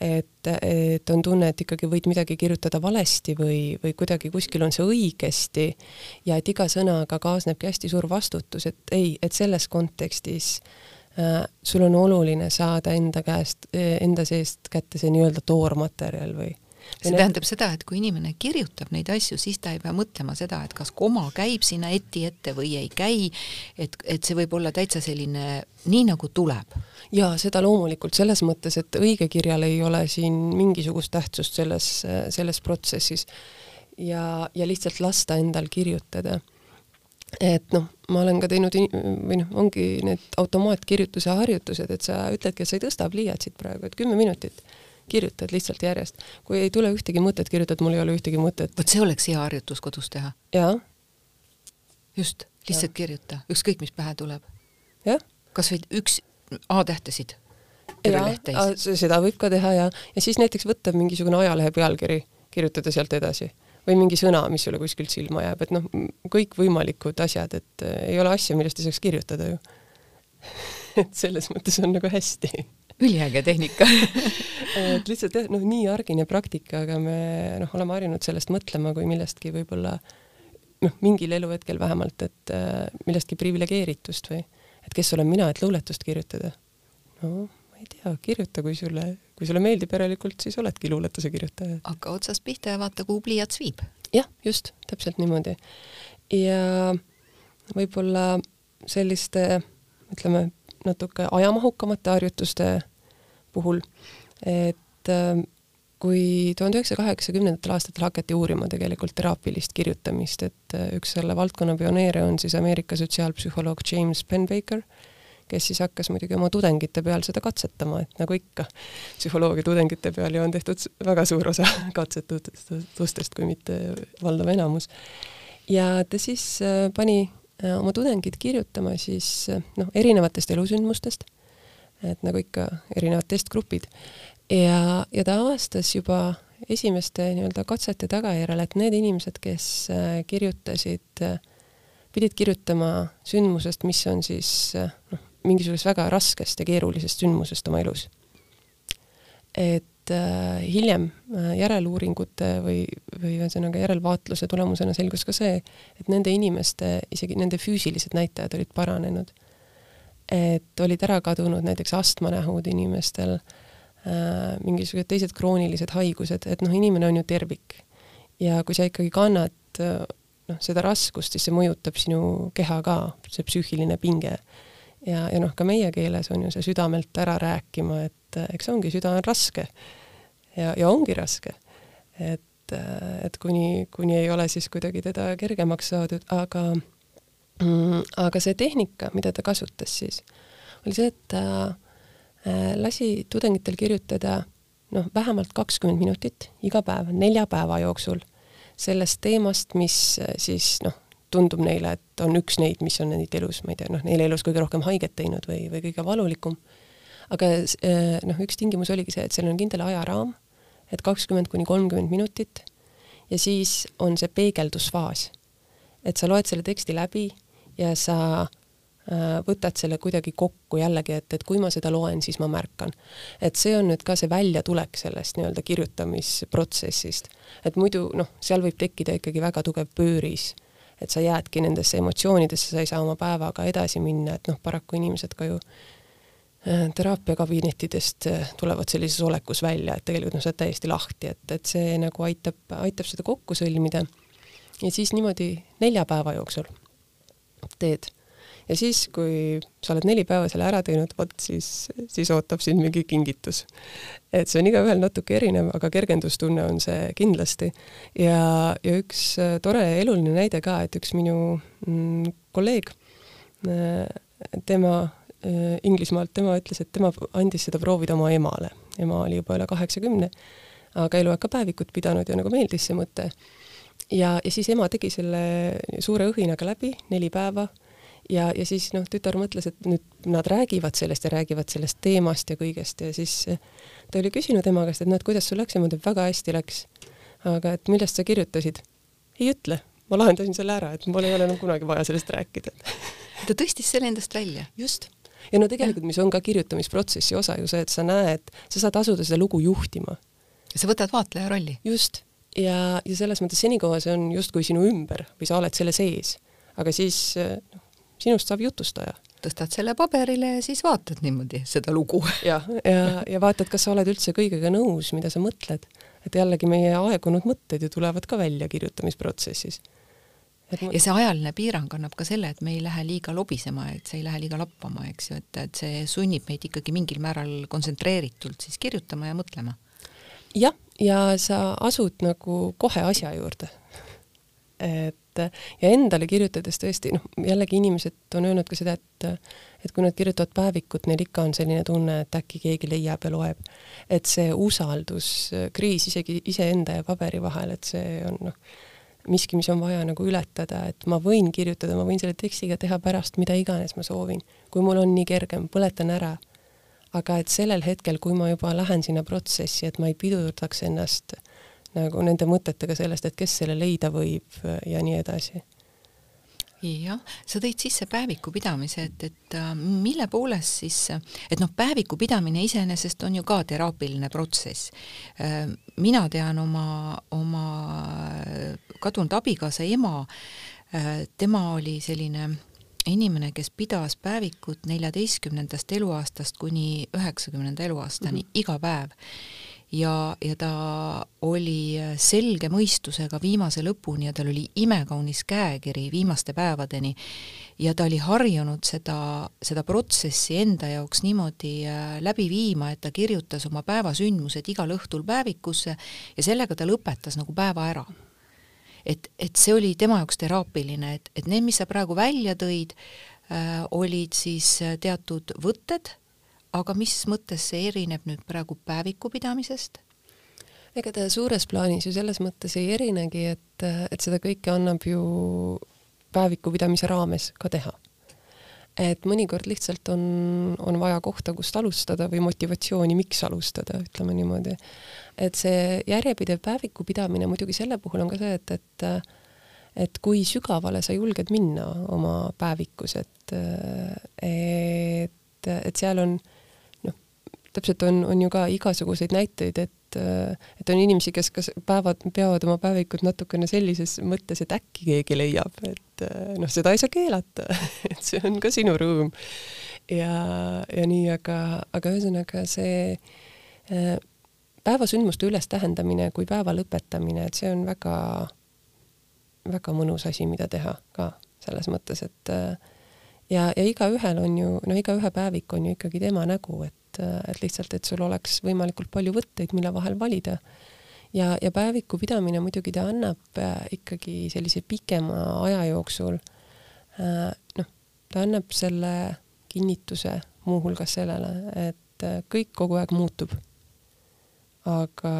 et, et on tunne, et ikkagi võid midagi kirjutada valesti või, või kuidagi kuskil on see õigesti ja et iga sõnaga kaasnebki hästi suur vastutus, et ei, et selles kontekstis äh, sul on oluline saada enda käest, äh, enda seest kätte see nii-öelda toormaterjal või? See need... tähendab seda, et kui inimene kirjutab neid asju, siis ta ei pea mõtlema seda, et kas koma käib sinna eti ette või ei käi, et, et see võib olla täitsa selline nii, nagu tuleb. jaa, seda loomulikult, selles mõttes, et õigekirjal ei ole siin mingisugust tähtsust selles, selles protsessis. Ja, ja lihtsalt lasta endal kirjutada. Et noh, ma olen ka teinud in- või noh, ongi need automaatkirjutuse harjutused, et sa ütledki, et sa ei tõsta pliiatsit praegu, et kümme minutit kirjutad lihtsalt järjest. kui ei tule ühtegi mõtet, kirjutad, mul ei ole ühtegi mõtet. vot see oleks hea harjutus kodus teha. jaa, just, lihtsalt Jah. kirjuta, ükskõik mis pähe tuleb. kas või üks A-tähtesid seda võib ka teha ja, ja siis näiteks võtta mingisugune ajalehe pealkiri, kirjutada sealt edasi või mingi sõna, mis sulle kuskilt silma jääb, et noh, kõikvõimalikud asjad, et äh, ei ole asja, millest ei saaks kirjutada ju. [laughs] Et selles mõttes on nagu hästi. Üliäge tehnika. [laughs] Et lihtsalt jah, noh, nii argine praktika, aga me noh, oleme harjunud sellest mõtlema kui millestki võib-olla noh, mingil eluhetkel vähemalt, et äh, millestki priviligeeritust või et kes olen mina, et luuletust kirjutada. no ma ei tea, kirjuta, kui sulle, kui sulle meeldib järelikult, siis oledki luuletuse kirjutaja. hakka otsast pihta ja vaata, kuhu pliiats viib. jah, just, täpselt niimoodi. ja võib-olla selliste, ütleme, natuke ajamahukamate harjutuste puhul, et äh, kui tuhande üheksasaja kaheksakümnendatel aastatel hakati uurima tegelikult teraapilist kirjutamist, et äh, üks selle valdkonna pioneere on siis Ameerika sotsiaalpsühholoog James Penbaker, kes siis hakkas muidugi oma tudengite peal seda katsetama, et nagu ikka, psühholoogia tudengite peal ju on tehtud väga suur osa [laughs] katsetustest, kui mitte valdav enamus. ja ta siis äh, pani äh, oma tudengid kirjutama siis äh, noh, erinevatest elusündmustest, et nagu ikka erinevad testgrupid, ja, ja ta avastas juba esimeste nii-öelda katsete tagajärjel, et need inimesed, kes kirjutasid, pidid kirjutama sündmusest, mis on siis noh, mingisugusest väga raskest ja keerulisest sündmusest oma elus. et äh, hiljem äh, järeluuringute või, või ühesõnaga järelvaatluse tulemusena selgus ka see, et nende inimeste, isegi nende füüsilised näitajad olid paranenud. et olid ära kadunud näiteks astmanähud inimestel äh,, mingisugused teised kroonilised haigused, et noh, inimene on ju tervik. ja kui sa ikkagi kannad äh, noh, seda raskust, siis see mõjutab sinu keha ka, see psüühiline pinge. Ja, ja noh, ka meie keeles on ju see südamelt ära rääkima, et eks ongi, süda on raske. ja, ja ongi raske. et, et kuni, kuni ei ole siis kuidagi teda kergemaks saadud, aga mm, aga see tehnika, mida ta kasutas siis, oli see, et ta äh, lasi tudengitel kirjutada noh, vähemalt kakskümmend minutit iga päev, nelja päeva jooksul sellest teemast, mis äh, siis noh, tundub neile, et on üks neid, mis on neid elus, ma ei tea, noh, neile elus kõige rohkem haiget teinud või, või kõige valulikum. aga äh, noh, üks tingimus oligi see, et seal on kindel ajaraam, et kakskümmend kuni kolmkümmend minutit ja siis on see peegeldusfaas. et sa loed selle teksti läbi ja sa äh, võtad selle kuidagi kokku jällegi, et, et kui ma seda loen, siis ma märkan. et see on nüüd ka see väljatulek sellest nii-öelda kirjutamisprotsessist. et muidu noh, seal võib tekkida ikkagi väga tugev pööris, et sa jäädki nendesse emotsioonidesse, sa ei saa oma päevaga edasi minna, et noh, paraku inimesed ka ju äh, teraapiakabinettidest äh, tulevad sellises olekus välja, et tegelikult noh, sa oled täiesti lahti, et, et see nagu aitab, aitab seda kokku sõlmida. ja siis niimoodi nelja päeva jooksul teed. Ja siis, kui sa oled neli päeva selle ära teinud, vot siis, siis ootab sind mingi kingitus. et see on igaühel natuke erinev, aga kergendustunne on see kindlasti. ja, ja üks äh, tore eluline näide ka, et üks minu mm, kolleeg, tema äh, Inglismaalt, tema ütles, et tema andis seda proovida oma emale. ema oli juba üle kaheksakümne, aga eluaeg ka päevikut pidanud ja nagu meeldis see mõte. ja, ja siis ema tegi selle suure õhinaga läbi neli päeva ja, ja siis noh, tütar mõtles, et nüüd nad räägivad sellest ja räägivad sellest teemast ja kõigest ja siis eh, ta oli küsinud ema käest, et noh, et kuidas sul läks ja ma ütlen, väga hästi läks. aga et millest sa kirjutasid? ei ütle, ma lahendasin selle ära, et mul ei ole enam kunagi vaja sellest rääkida ta tõstis selle endast välja. just. ja no tegelikult, mis on ka kirjutamisprotsessi osa ju see, et sa näed, sa saad asuda seda lugu juhtima. sa võtad vaatleja rolli. just. ja, ja selles mõttes senikaua see on justkui sinu ümber või sa oled selle sees. aga siis noh, sinust saab jutustaja. tõstad selle paberile ja siis vaatad niimoodi seda lugu. [laughs] jah, ja, ja vaatad, kas sa oled üldse kõigega nõus, mida sa mõtled. et jällegi meie aegunud mõtted ju tulevad ka välja kirjutamisprotsessis. Ma... ja see ajaline piirang annab ka selle, et me ei lähe liiga lobisema, et see ei lähe liiga lappama, eks ju, et, et see sunnib meid ikkagi mingil määral kontsentreeritult siis kirjutama ja mõtlema. jah, ja sa asud nagu kohe asja juurde. et ja endale kirjutades tõesti, noh, jällegi inimesed on öelnud ka seda, et et kui nad kirjutavad päevikut, neil ikka on selline tunne, et äkki keegi leiab ja loeb. et see usalduskriis isegi iseenda ja paberi vahel, et see on noh, miski, mis on vaja nagu ületada, et ma võin kirjutada, ma võin selle tekstiga teha pärast mida iganes ma soovin. kui mul on nii kergem, põletan ära. aga et sellel hetkel, kui ma juba lähen sinna protsessi, et ma ei pidurdaks ennast nagu nende mõtetega sellest, et kes selle leida võib ja nii edasi jah, sa tõid sisse päeviku pidamise, et, et äh, mille poolest siis, et noh, päeviku pidamine iseenesest on ju ka teraapiline protsess. Äh, mina tean oma, oma kadunud abikaasa ema, äh, tema oli selline inimene, kes pidas päevikut neljateistkümnendast eluaastast kuni üheksakümnenda eluaastani mm -hmm. iga päev ja, ja ta oli selge mõistusega viimase lõpuni ja tal oli imekaunis käekiri viimaste päevadeni ja ta oli harjunud seda, seda protsessi enda jaoks niimoodi äh, läbi viima, et ta kirjutas oma päevasündmused igal õhtul päevikusse ja sellega ta lõpetas nagu päeva ära. et, et see oli tema jaoks teraapiline, et, et need, mis sa praegu välja tõid äh,, olid siis teatud võtted aga mis mõttes see erineb nüüd praegu päeviku pidamisest? ega ta suures plaanis ju selles mõttes ei erinegi, et, et seda kõike annab ju päeviku pidamise raames ka teha. et mõnikord lihtsalt on, on vaja kohta, kust alustada või motivatsiooni, miks alustada, ütleme niimoodi. et see järjepidev päeviku pidamine muidugi selle puhul on ka see, et, et et kui sügavale sa julged minna oma päevikus, et, et, et seal on äh, täpselt on, on ju ka igasuguseid näiteid, et et on inimesi, kes kas päevad, peavad oma päevikut natukene sellises mõttes, et äkki keegi leiab, et noh, seda ei saa keelata [laughs] et see on ka sinu ruum. ja, ja nii, aga, aga ühesõnaga see äh, päevasündmuste ülestähendamine kui päeva lõpetamine, et see on väga, väga mõnus asi, mida teha ka selles mõttes, et äh, ja, ja igaühel on ju, no igaühe päevik on ju ikkagi tema nägu, et et, et lihtsalt, et sul oleks võimalikult palju võtteid, mille vahel valida. ja, ja päeviku pidamine muidugi ta annab äh, ikkagi sellise pikema aja jooksul äh, noh, ta annab selle kinnituse muuhulgas sellele, et äh, kõik kogu aeg muutub. aga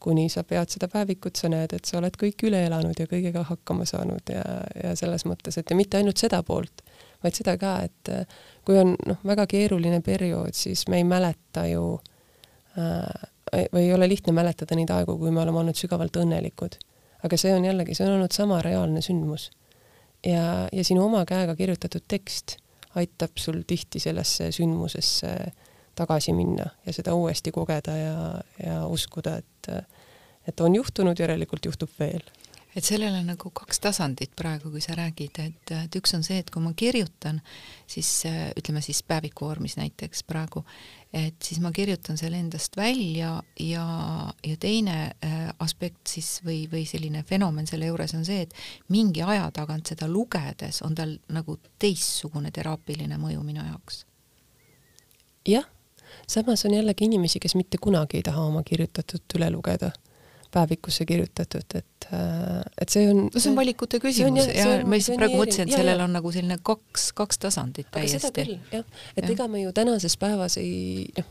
kuni sa pead seda päevikut, sa näed, et sa oled kõik üle elanud ja kõigega hakkama saanud ja, ja selles mõttes, et ja mitte ainult seda poolt, vaid seda ka, et äh, kui on noh, väga keeruline periood, siis me ei mäleta ju äh, või ei ole lihtne mäletada neid aegu, kui me oleme olnud sügavalt õnnelikud. aga see on jällegi, see on olnud sama reaalne sündmus. ja, ja sinu oma käega kirjutatud tekst aitab sul tihti sellesse sündmusesse tagasi minna ja seda uuesti kogeda ja, ja uskuda, et et on juhtunud, järelikult juhtub veel et sellel on nagu kaks tasandit praegu, kui sa räägid, et, et üks on see, et kui ma kirjutan, siis ütleme siis päeviku vormis näiteks praegu, et siis ma kirjutan selle endast välja ja, ja teine äh, aspekt siis või, või selline fenomen selle juures on see, et mingi aja tagant seda lugedes on tal nagu teistsugune teraapiline mõju minu jaoks. jah, samas on jällegi inimesi, kes mitte kunagi ei taha oma kirjutatut üle lugeda päevikusse kirjutatud, et, äh, et see on no see on valikute küsimus ja, ma lihtsalt praegu mõtlesin, et sellel on nagu selline kaks, kaks tasandit täiesti. jah, et ja. ega me ju tänases päevas ei, noh,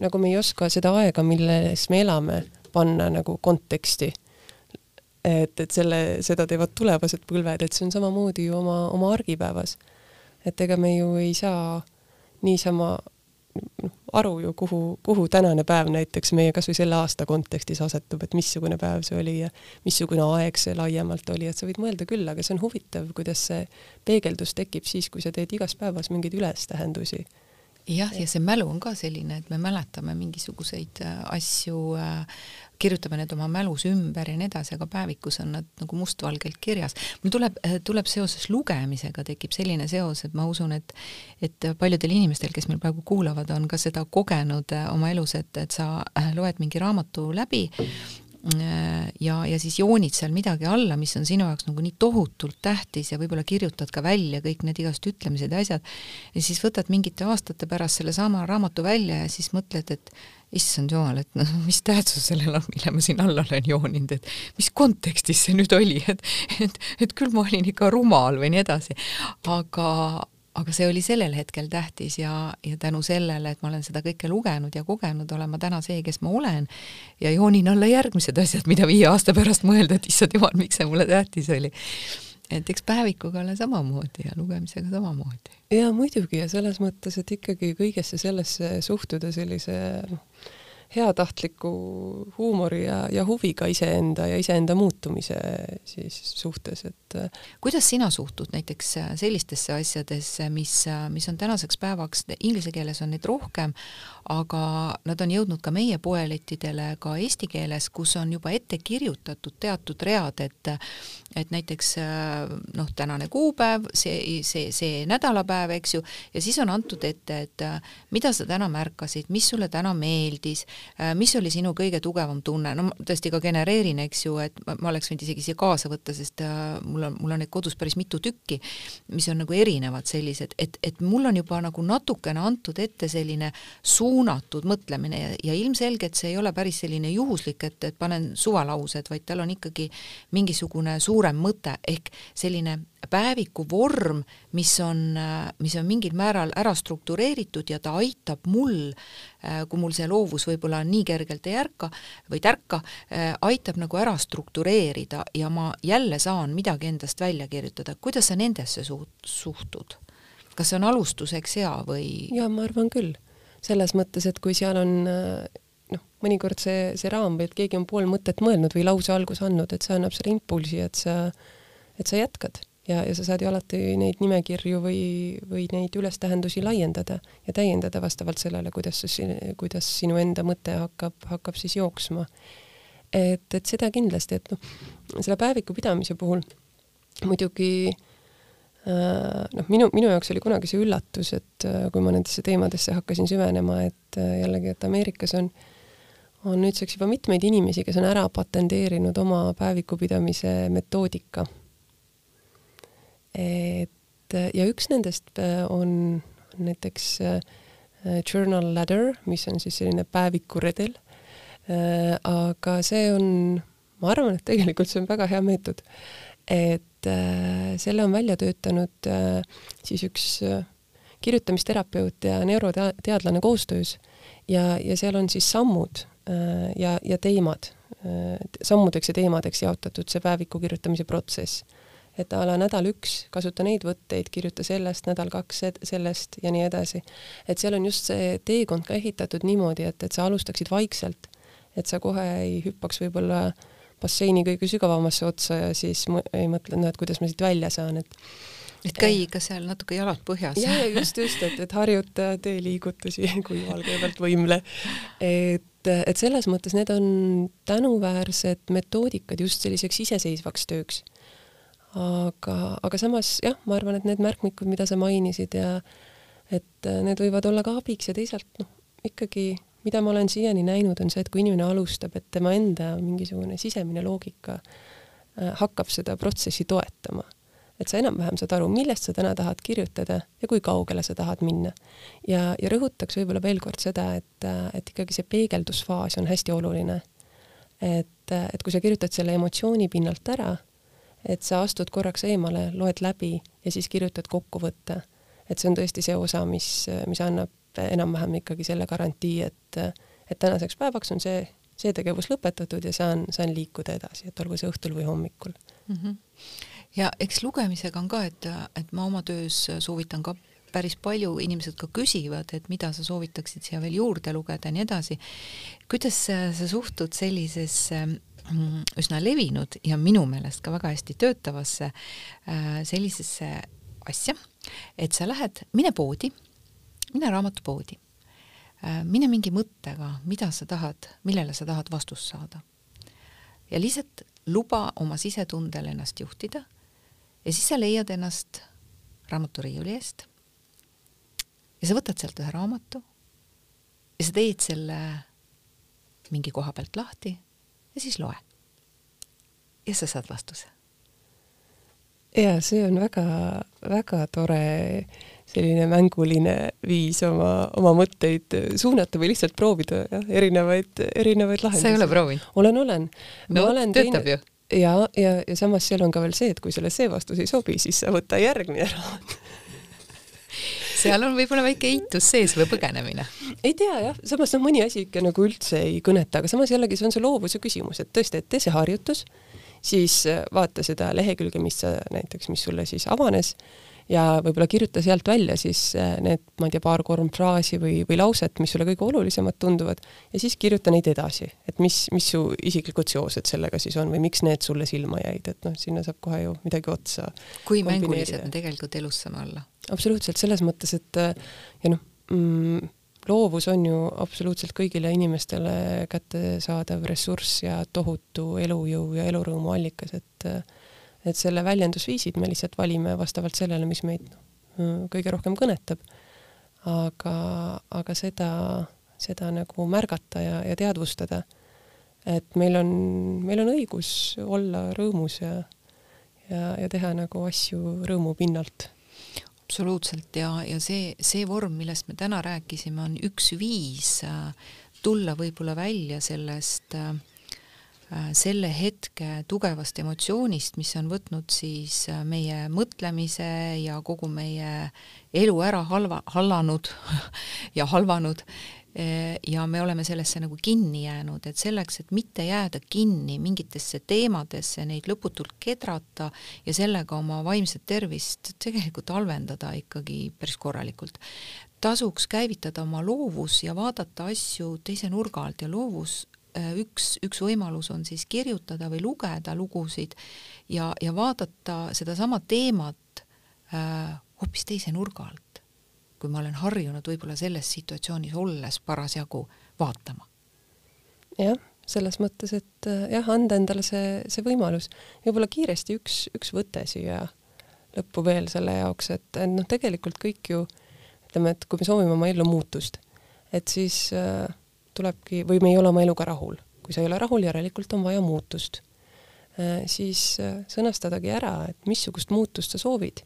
nagu me ei oska seda aega, milles me elame, panna nagu konteksti. et, et selle, seda teevad tulevased põlved, et see on samamoodi ju oma, oma argipäevas. et ega me ju ei saa niisama noh, aru ju, kuhu, kuhu tänane päev näiteks meie kas või selle aasta kontekstis asetub, et missugune päev see oli ja missugune aeg see laiemalt oli, et sa võid mõelda küll, aga see on huvitav, kuidas see peegeldus tekib siis, kui sa teed igas päevas mingeid ülestähendusi jah, ja see mälu on ka selline, et me mäletame mingisuguseid äh, asju äh, kirjutame need oma mälus ümber ja nii edasi, aga päevikus on nad nagu mustvalgelt kirjas. mul tuleb, tuleb seoses lugemisega tekib selline seos, et ma usun, et et paljudel inimestel, kes meil praegu kuulavad, on ka seda kogenud äh, oma elus, et, et sa äh, loed mingi raamatu läbi äh, ja, ja siis joonid seal midagi alla, mis on sinu jaoks nagu nii tohutult tähtis ja võib-olla kirjutad ka välja kõik need igast ütlemised ja asjad, ja siis võtad mingite aastate pärast sellesama raamatu välja ja siis mõtled, et issand jumal, et noh, [laughs] mis tähtsus sellel on, mille ma siin alla olen jooninud, et mis kontekstis see nüüd oli, et et, et küll ma olin ikka rumal või nii edasi. aga, aga see oli sellel hetkel tähtis ja, ja tänu sellele, et ma olen seda kõike lugenud ja kogenud, olen ma täna see, kes ma olen ja joonin alla järgmised asjad, mida viie aasta pärast mõelda, et issand jumal, miks see mulle tähtis oli et eks päevikuga ole samamoodi ja lugemisega samamoodi. jaa, muidugi ja selles mõttes, et ikkagi kõigesse sellesse suhtuda sellise noh, heatahtliku huumori ja, ja huviga iseenda ja iseenda muutumise siis suhtes, et kuidas sina suhtud näiteks sellistesse asjadesse, mis, mis on tänaseks päevaks, inglise keeles on neid rohkem, aga nad on jõudnud ka meie poelettidele ka eesti keeles, kus on juba ette kirjutatud teatud read, et et näiteks noh, tänane kuupäev, see, see, see nädalapäev, eks ju, ja siis on antud ette, et mida sa täna märkasid, mis sulle täna meeldis, mis oli sinu kõige tugevam tunne, no ma tõesti ka genereerin, eks ju, et ma, ma oleks võinud isegi siia kaasa võtta, sest mul on, mul on neid kodus päris mitu tükki, mis on nagu erinevad sellised, et, et mul on juba nagu natukene antud ette selline suunatud mõtlemine ja, ja ilmselgelt see ei ole päris selline juhuslik, et, et panen suvalaused, vaid tal on ikkagi mingisugune suurem mõte, ehk selline päeviku vorm, mis on, mis on mingil määral ära struktureeritud ja ta aitab mul, kui mul see loovus võib-olla nii kergelt ei ärka või tärka, aitab nagu ära struktureerida ja ma jälle saan midagi endast välja kirjutada. kuidas sa nendesse suht-, suhtud? kas see on alustuseks hea või? jaa, ma arvan küll selles mõttes, et kui seal on noh, mõnikord see, see raam või et keegi on pool mõtet mõelnud või lause alguse andnud, et see annab selle impulsi, et sa, et sa jätkad ja, ja sa saad ju alati neid nimekirju või, või neid ülestähendusi laiendada ja täiendada vastavalt sellele, kuidas kuidas sinu enda mõte hakkab, hakkab siis jooksma. et, et seda kindlasti, et noh, selle päeviku pidamise puhul muidugi äh, noh, minu, minu jaoks oli kunagi see üllatus, et äh, kui ma nendesse teemadesse hakkasin süvenema, et äh, jällegi, et Ameerikas on, on nüüdseks juba mitmeid inimesi, kes on ära patenteerinud oma päevikupidamise metoodika. et ja üks nendest on näiteks Journal Ladder, mis on siis selline päevikuredel. aga see on, ma arvan, et tegelikult see on väga hea meetod et äh, selle on välja töötanud äh, siis üks äh, kirjutamisterapeut ja neuroteadlane koostöös ja, ja seal on siis sammud ja, ja teemad, sammudeks ja teemadeks jaotatud see päeviku kirjutamise protsess. et a la nädal üks, kasuta neid võtteid, kirjuta sellest, nädal kaks sellest ja nii edasi. et seal on just see teekond ka ehitatud niimoodi, et, et sa alustaksid vaikselt, et sa kohe ei hüppaks võib-olla äh, basseini kõige sügavamasse otsa ja siis ei mõtle, no et kuidas ma siit välja saan, et et käi ikka seal natuke jalad põhjas. ja, ja just, just, et, et harjuta teeliigutusi, [laughs] kui valge pealt võimle. et, et selles mõttes need on tänuväärsed metoodikad just selliseks iseseisvaks tööks. aga, aga samas jah, ma arvan, et need märkmikud, mida sa mainisid ja et need võivad olla ka abiks ja teisalt noh, ikkagi mida ma olen siiani näinud, on see, et kui inimene alustab, et tema enda mingisugune sisemine loogika äh, hakkab seda protsessi toetama. et sa enam-vähem saad aru, millest sa täna tahad kirjutada ja kui kaugele sa tahad minna. ja, ja rõhutaks võib-olla veel kord seda, et, äh, et ikkagi see peegeldusfaas on hästi oluline. et, äh, et kui sa kirjutad selle emotsiooni pinnalt ära, et sa astud korraks eemale, loed läbi ja siis kirjutad kokkuvõtte. et see on tõesti see osa, mis, mis annab enam-vähem ikkagi selle garantii, et, et tänaseks päevaks on see, see tegevus lõpetatud ja saan, saan liikuda edasi, et olgu see õhtul või hommikul mm. -hmm. ja eks lugemisega on ka, et, et ma oma töös soovitan ka päris palju inimesed ka küsivad, et mida sa soovitaksid siia veel juurde lugeda ja nii edasi. kuidas sa suhtud sellisesse mm, üsna levinud ja minu meelest ka väga hästi töötavasse äh, sellisesse asja, et sa lähed, mine poodi mine raamatupoodi, äh, mine mingi mõttega, mida sa tahad, millele sa tahad vastust saada. ja lihtsalt luba oma sisetundel ennast juhtida ja siis sa leiad ennast raamaturiiuli eest ja sa võtad sealt ühe raamatu ja sa teed selle mingi koha pealt lahti ja siis loe. ja sa saad vastuse. ja see on väga-väga tore selline mänguline viis oma, oma mõtteid suunata või lihtsalt proovida jah, erinevaid, erinevaid lahendusi. sa ei ole proovinud? olen, olen. no olen töötab teine... ju. ja, ja, ja samas seal on ka veel see, et kui sulle see vastus ei sobi, siis sa võta järgmine raamat [laughs] seal on võib-olla väike eitus sees või põgenemine. ei tea jah, samas noh, mõni asi ikka nagu üldse ei kõneta, aga samas jällegi see on see loovuse küsimus, et tõesti, et tee see harjutus, siis vaata seda lehekülge, mis sa näiteks, mis sulle siis avanes ja võib-olla kirjuta sealt välja siis äh, need, ma ei tea, paar-kolm fraasi või, või lauset, mis sulle kõige olulisemad tunduvad, ja siis kirjuta neid edasi, et mis, mis su isiklikud seosed sellega siis on või miks need sulle silma jäid, et noh, sinna saab kohe ju midagi otsa kui mängulised me tegelikult elus saame olla? absoluutselt, selles mõttes, et äh, ja noh mm,, loovus on ju absoluutselt kõigile inimestele kättesaadav ressurss ja tohutu elujõu ja elurõõmu allikas, et äh, et selle väljendusviisid me lihtsalt valime vastavalt sellele, mis meid kõige rohkem kõnetab. aga, aga seda, seda nagu märgata ja, ja teadvustada, et meil on, meil on õigus olla rõõmus ja, ja, ja teha nagu asju rõõmu pinnalt absoluutselt ja, ja see, see vorm, millest me täna rääkisime, on üks viis äh, tulla võib-olla välja sellest Äh, selle hetke tugevast emotsioonist, mis on võtnud siis äh, meie mõtlemise ja kogu meie elu ära halva, hallanud [laughs] ja halvanud äh, ja me oleme sellesse nagu kinni jäänud, et selleks, et mitte jääda kinni mingitesse teemadesse, neid lõputult kedrata ja sellega oma vaimset tervist tegelikult halvendada ikkagi päris korralikult, tasuks käivitada oma loovus ja vaadata asju teise nurga alt ja loovus Äh, üks, üks võimalus on siis kirjutada või lugeda lugusid ja, ja vaadata sedasama teemat äh, hoopis teise nurga alt, kui ma olen harjunud võib-olla selles situatsioonis olles parasjagu vaatama. jah, selles mõttes, et äh, jah, anda endale see, see võimalus. võib-olla kiiresti üks, üks võte siia lõppu veel selle jaoks, et noh, tegelikult kõik ju ütleme, et kui me soovime oma ellu muutust, et siis äh, tulebki, või me ei ole oma eluga rahul. kui sa ei ole rahul, järelikult on vaja muutust. Äh, siis äh, sõnastadagi ära, et missugust muutust sa soovid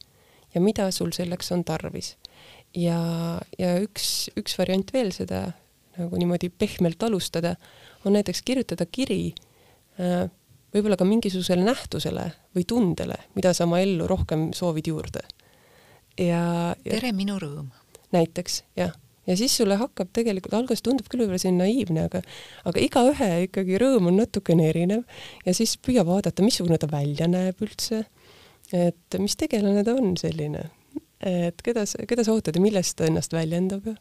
ja mida sul selleks on tarvis. ja, ja üks, üks variant veel seda nagu niimoodi pehmelt alustada, on näiteks kirjutada kiri äh, võib-olla ka mingisugusele nähtusele või tundele, mida sa oma ellu rohkem soovid juurde. ja, ja tere, minu rõõm. näiteks, jah ja siis sulle hakkab tegelikult, alguses tundub küll võib-olla selline naiivne, aga aga igaühe ikkagi rõõm on natukene erinev. Ja siis püüa vaadata, missugune ta välja näeb üldse, et mis tegelane ta on selline, et keda sa, keda sa ootad ja millest ta ennast väljendab ja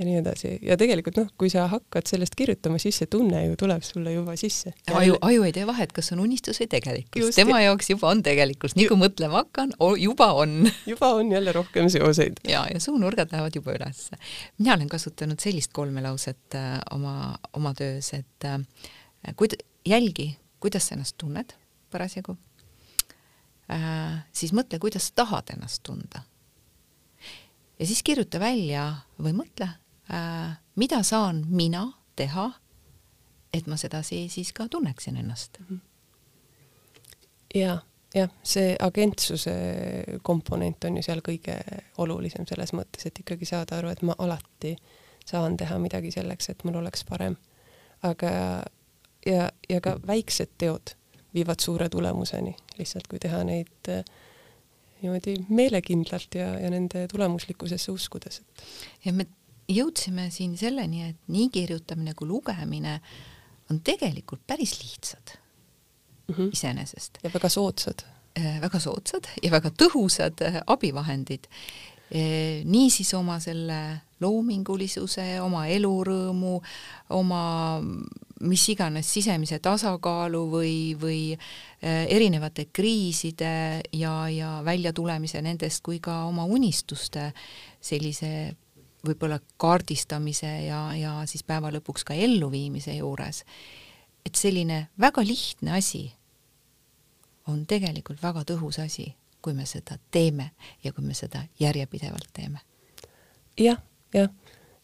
ja nii edasi. ja tegelikult noh, kui sa hakkad sellest kirjutama, siis see tunne ju tuleb sulle juba sisse. aju, aju ei tee vahet, kas on unistus või tegelikkus. tema jaoks juba on tegelikkus, nii kui mõtlema hakkan, juba on [laughs] juba on jälle rohkem seoseid. ja, ja suunurgad lähevad juba ülesse. mina olen kasutanud sellist kolmelauset äh, oma, oma töös, et äh, kuid-, jälgi, kuidas sa ennast tunned parasjagu äh,, siis mõtle, kuidas sa tahad ennast tunda ja siis kirjuta välja või mõtle, mida saan mina teha, et ma sedasi siis ka tunneksin ennast. Ja, jah, see agentsuse komponent on ju seal kõige olulisem selles mõttes, et ikkagi saada aru, et ma alati saan teha midagi selleks, et mul oleks parem. aga ja, ja ka väiksed teod viivad suure tulemuseni, lihtsalt kui teha neid äh, niimoodi meelekindlalt ja, ja nende tulemuslikkusesse uskudes. ja me jõudsime siin selleni, et nii kirjutamine kui lugemine on tegelikult päris lihtsad mm -hmm. iseenesest. ja väga soodsad äh,. väga soodsad ja väga tõhusad äh, abivahendid äh,. niisiis oma selle loomingulisuse, oma elurõõmu, oma mis iganes sisemise tasakaalu või, või erinevate kriiside ja, ja väljatulemise nendest kui ka oma unistuste sellise võib-olla kaardistamise ja, ja siis päeva lõpuks ka elluviimise juures. et selline väga lihtne asi on tegelikult väga tõhus asi, kui me seda teeme ja kui me seda järjepidevalt teeme ja,. jah, jah,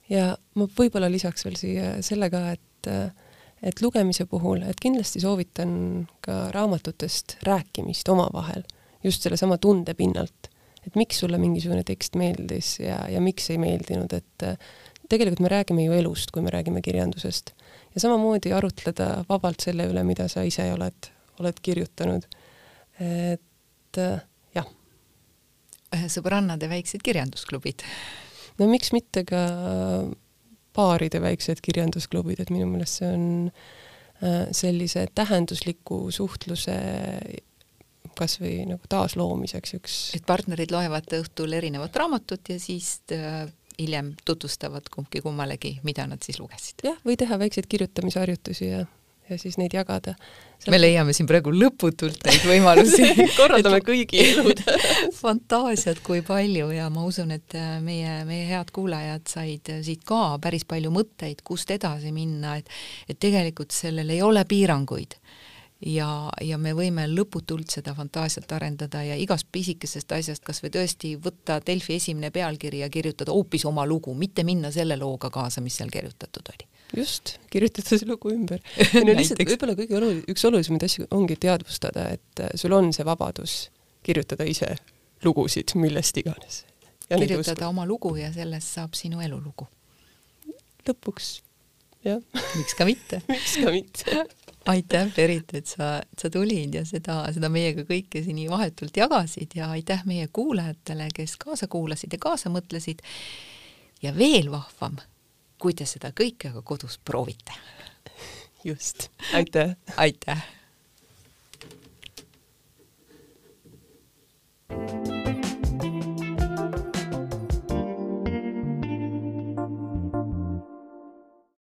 ja ma võib-olla lisaks veel siia selle ka, et et lugemise puhul, et kindlasti soovitan ka raamatutest rääkimist omavahel, just sellesama tunde pinnalt. Et miks sulle mingisugune tekst meeldis ja, ja miks ei meeldinud, et äh, tegelikult me räägime ju elust, kui me räägime kirjandusest. ja samamoodi arutleda vabalt selle üle, mida sa ise oled, oled kirjutanud. et äh, jah. sõbrannade väiksed kirjandusklubid. no miks mitte ka paaride väiksed kirjandusklubid, et minu meelest see on äh, sellise tähendusliku suhtluse kas või nagu taasloomiseks üks. et partnerid loevad õhtul erinevat raamatut ja siis äh, hiljem tutvustavad kumbki kummalegi, mida nad siis lugesid. jah, või teha väikseid kirjutamisharjutusi ja, ja siis neid jagada. me leiame siin praegu lõputult neid võimalusi [laughs] korraldame kõigi elud [laughs] fantaasiat kui palju ja ma usun, et äh, meie, meie head kuulajad said siit ka päris palju mõtteid, kust edasi minna, et et tegelikult sellel ei ole piiranguid ja, ja me võime lõputult seda fantaasiat arendada ja igast pisikesest asjast kas või tõesti võtta Delfi esimene pealkiri ja kirjutada hoopis oma lugu, mitte minna selle looga kaasa, mis seal kirjutatud oli. just, kirjutada see lugu ümber. [laughs] no lihtsalt võib-olla kõige olu-, üks olulisemaid asju ongi teadvustada, et äh, sul on see vabadus kirjutada ise lugusid millest iganes. kirjutada oma lugu ja sellest saab sinu elulugu. lõpuks, jah. miks ka mitte [laughs] miks ka mitte [laughs] aitäh, Berit, et sa, sa tulid ja seda, seda meiega kõike siin nii vahetult jagasid ja aitäh meie kuulajatele, kes kaasa kuulasid ja kaasa mõtlesid. ja veel vahvam, kui te seda kõike aga kodus proovite. just, aitäh. aitäh. thank you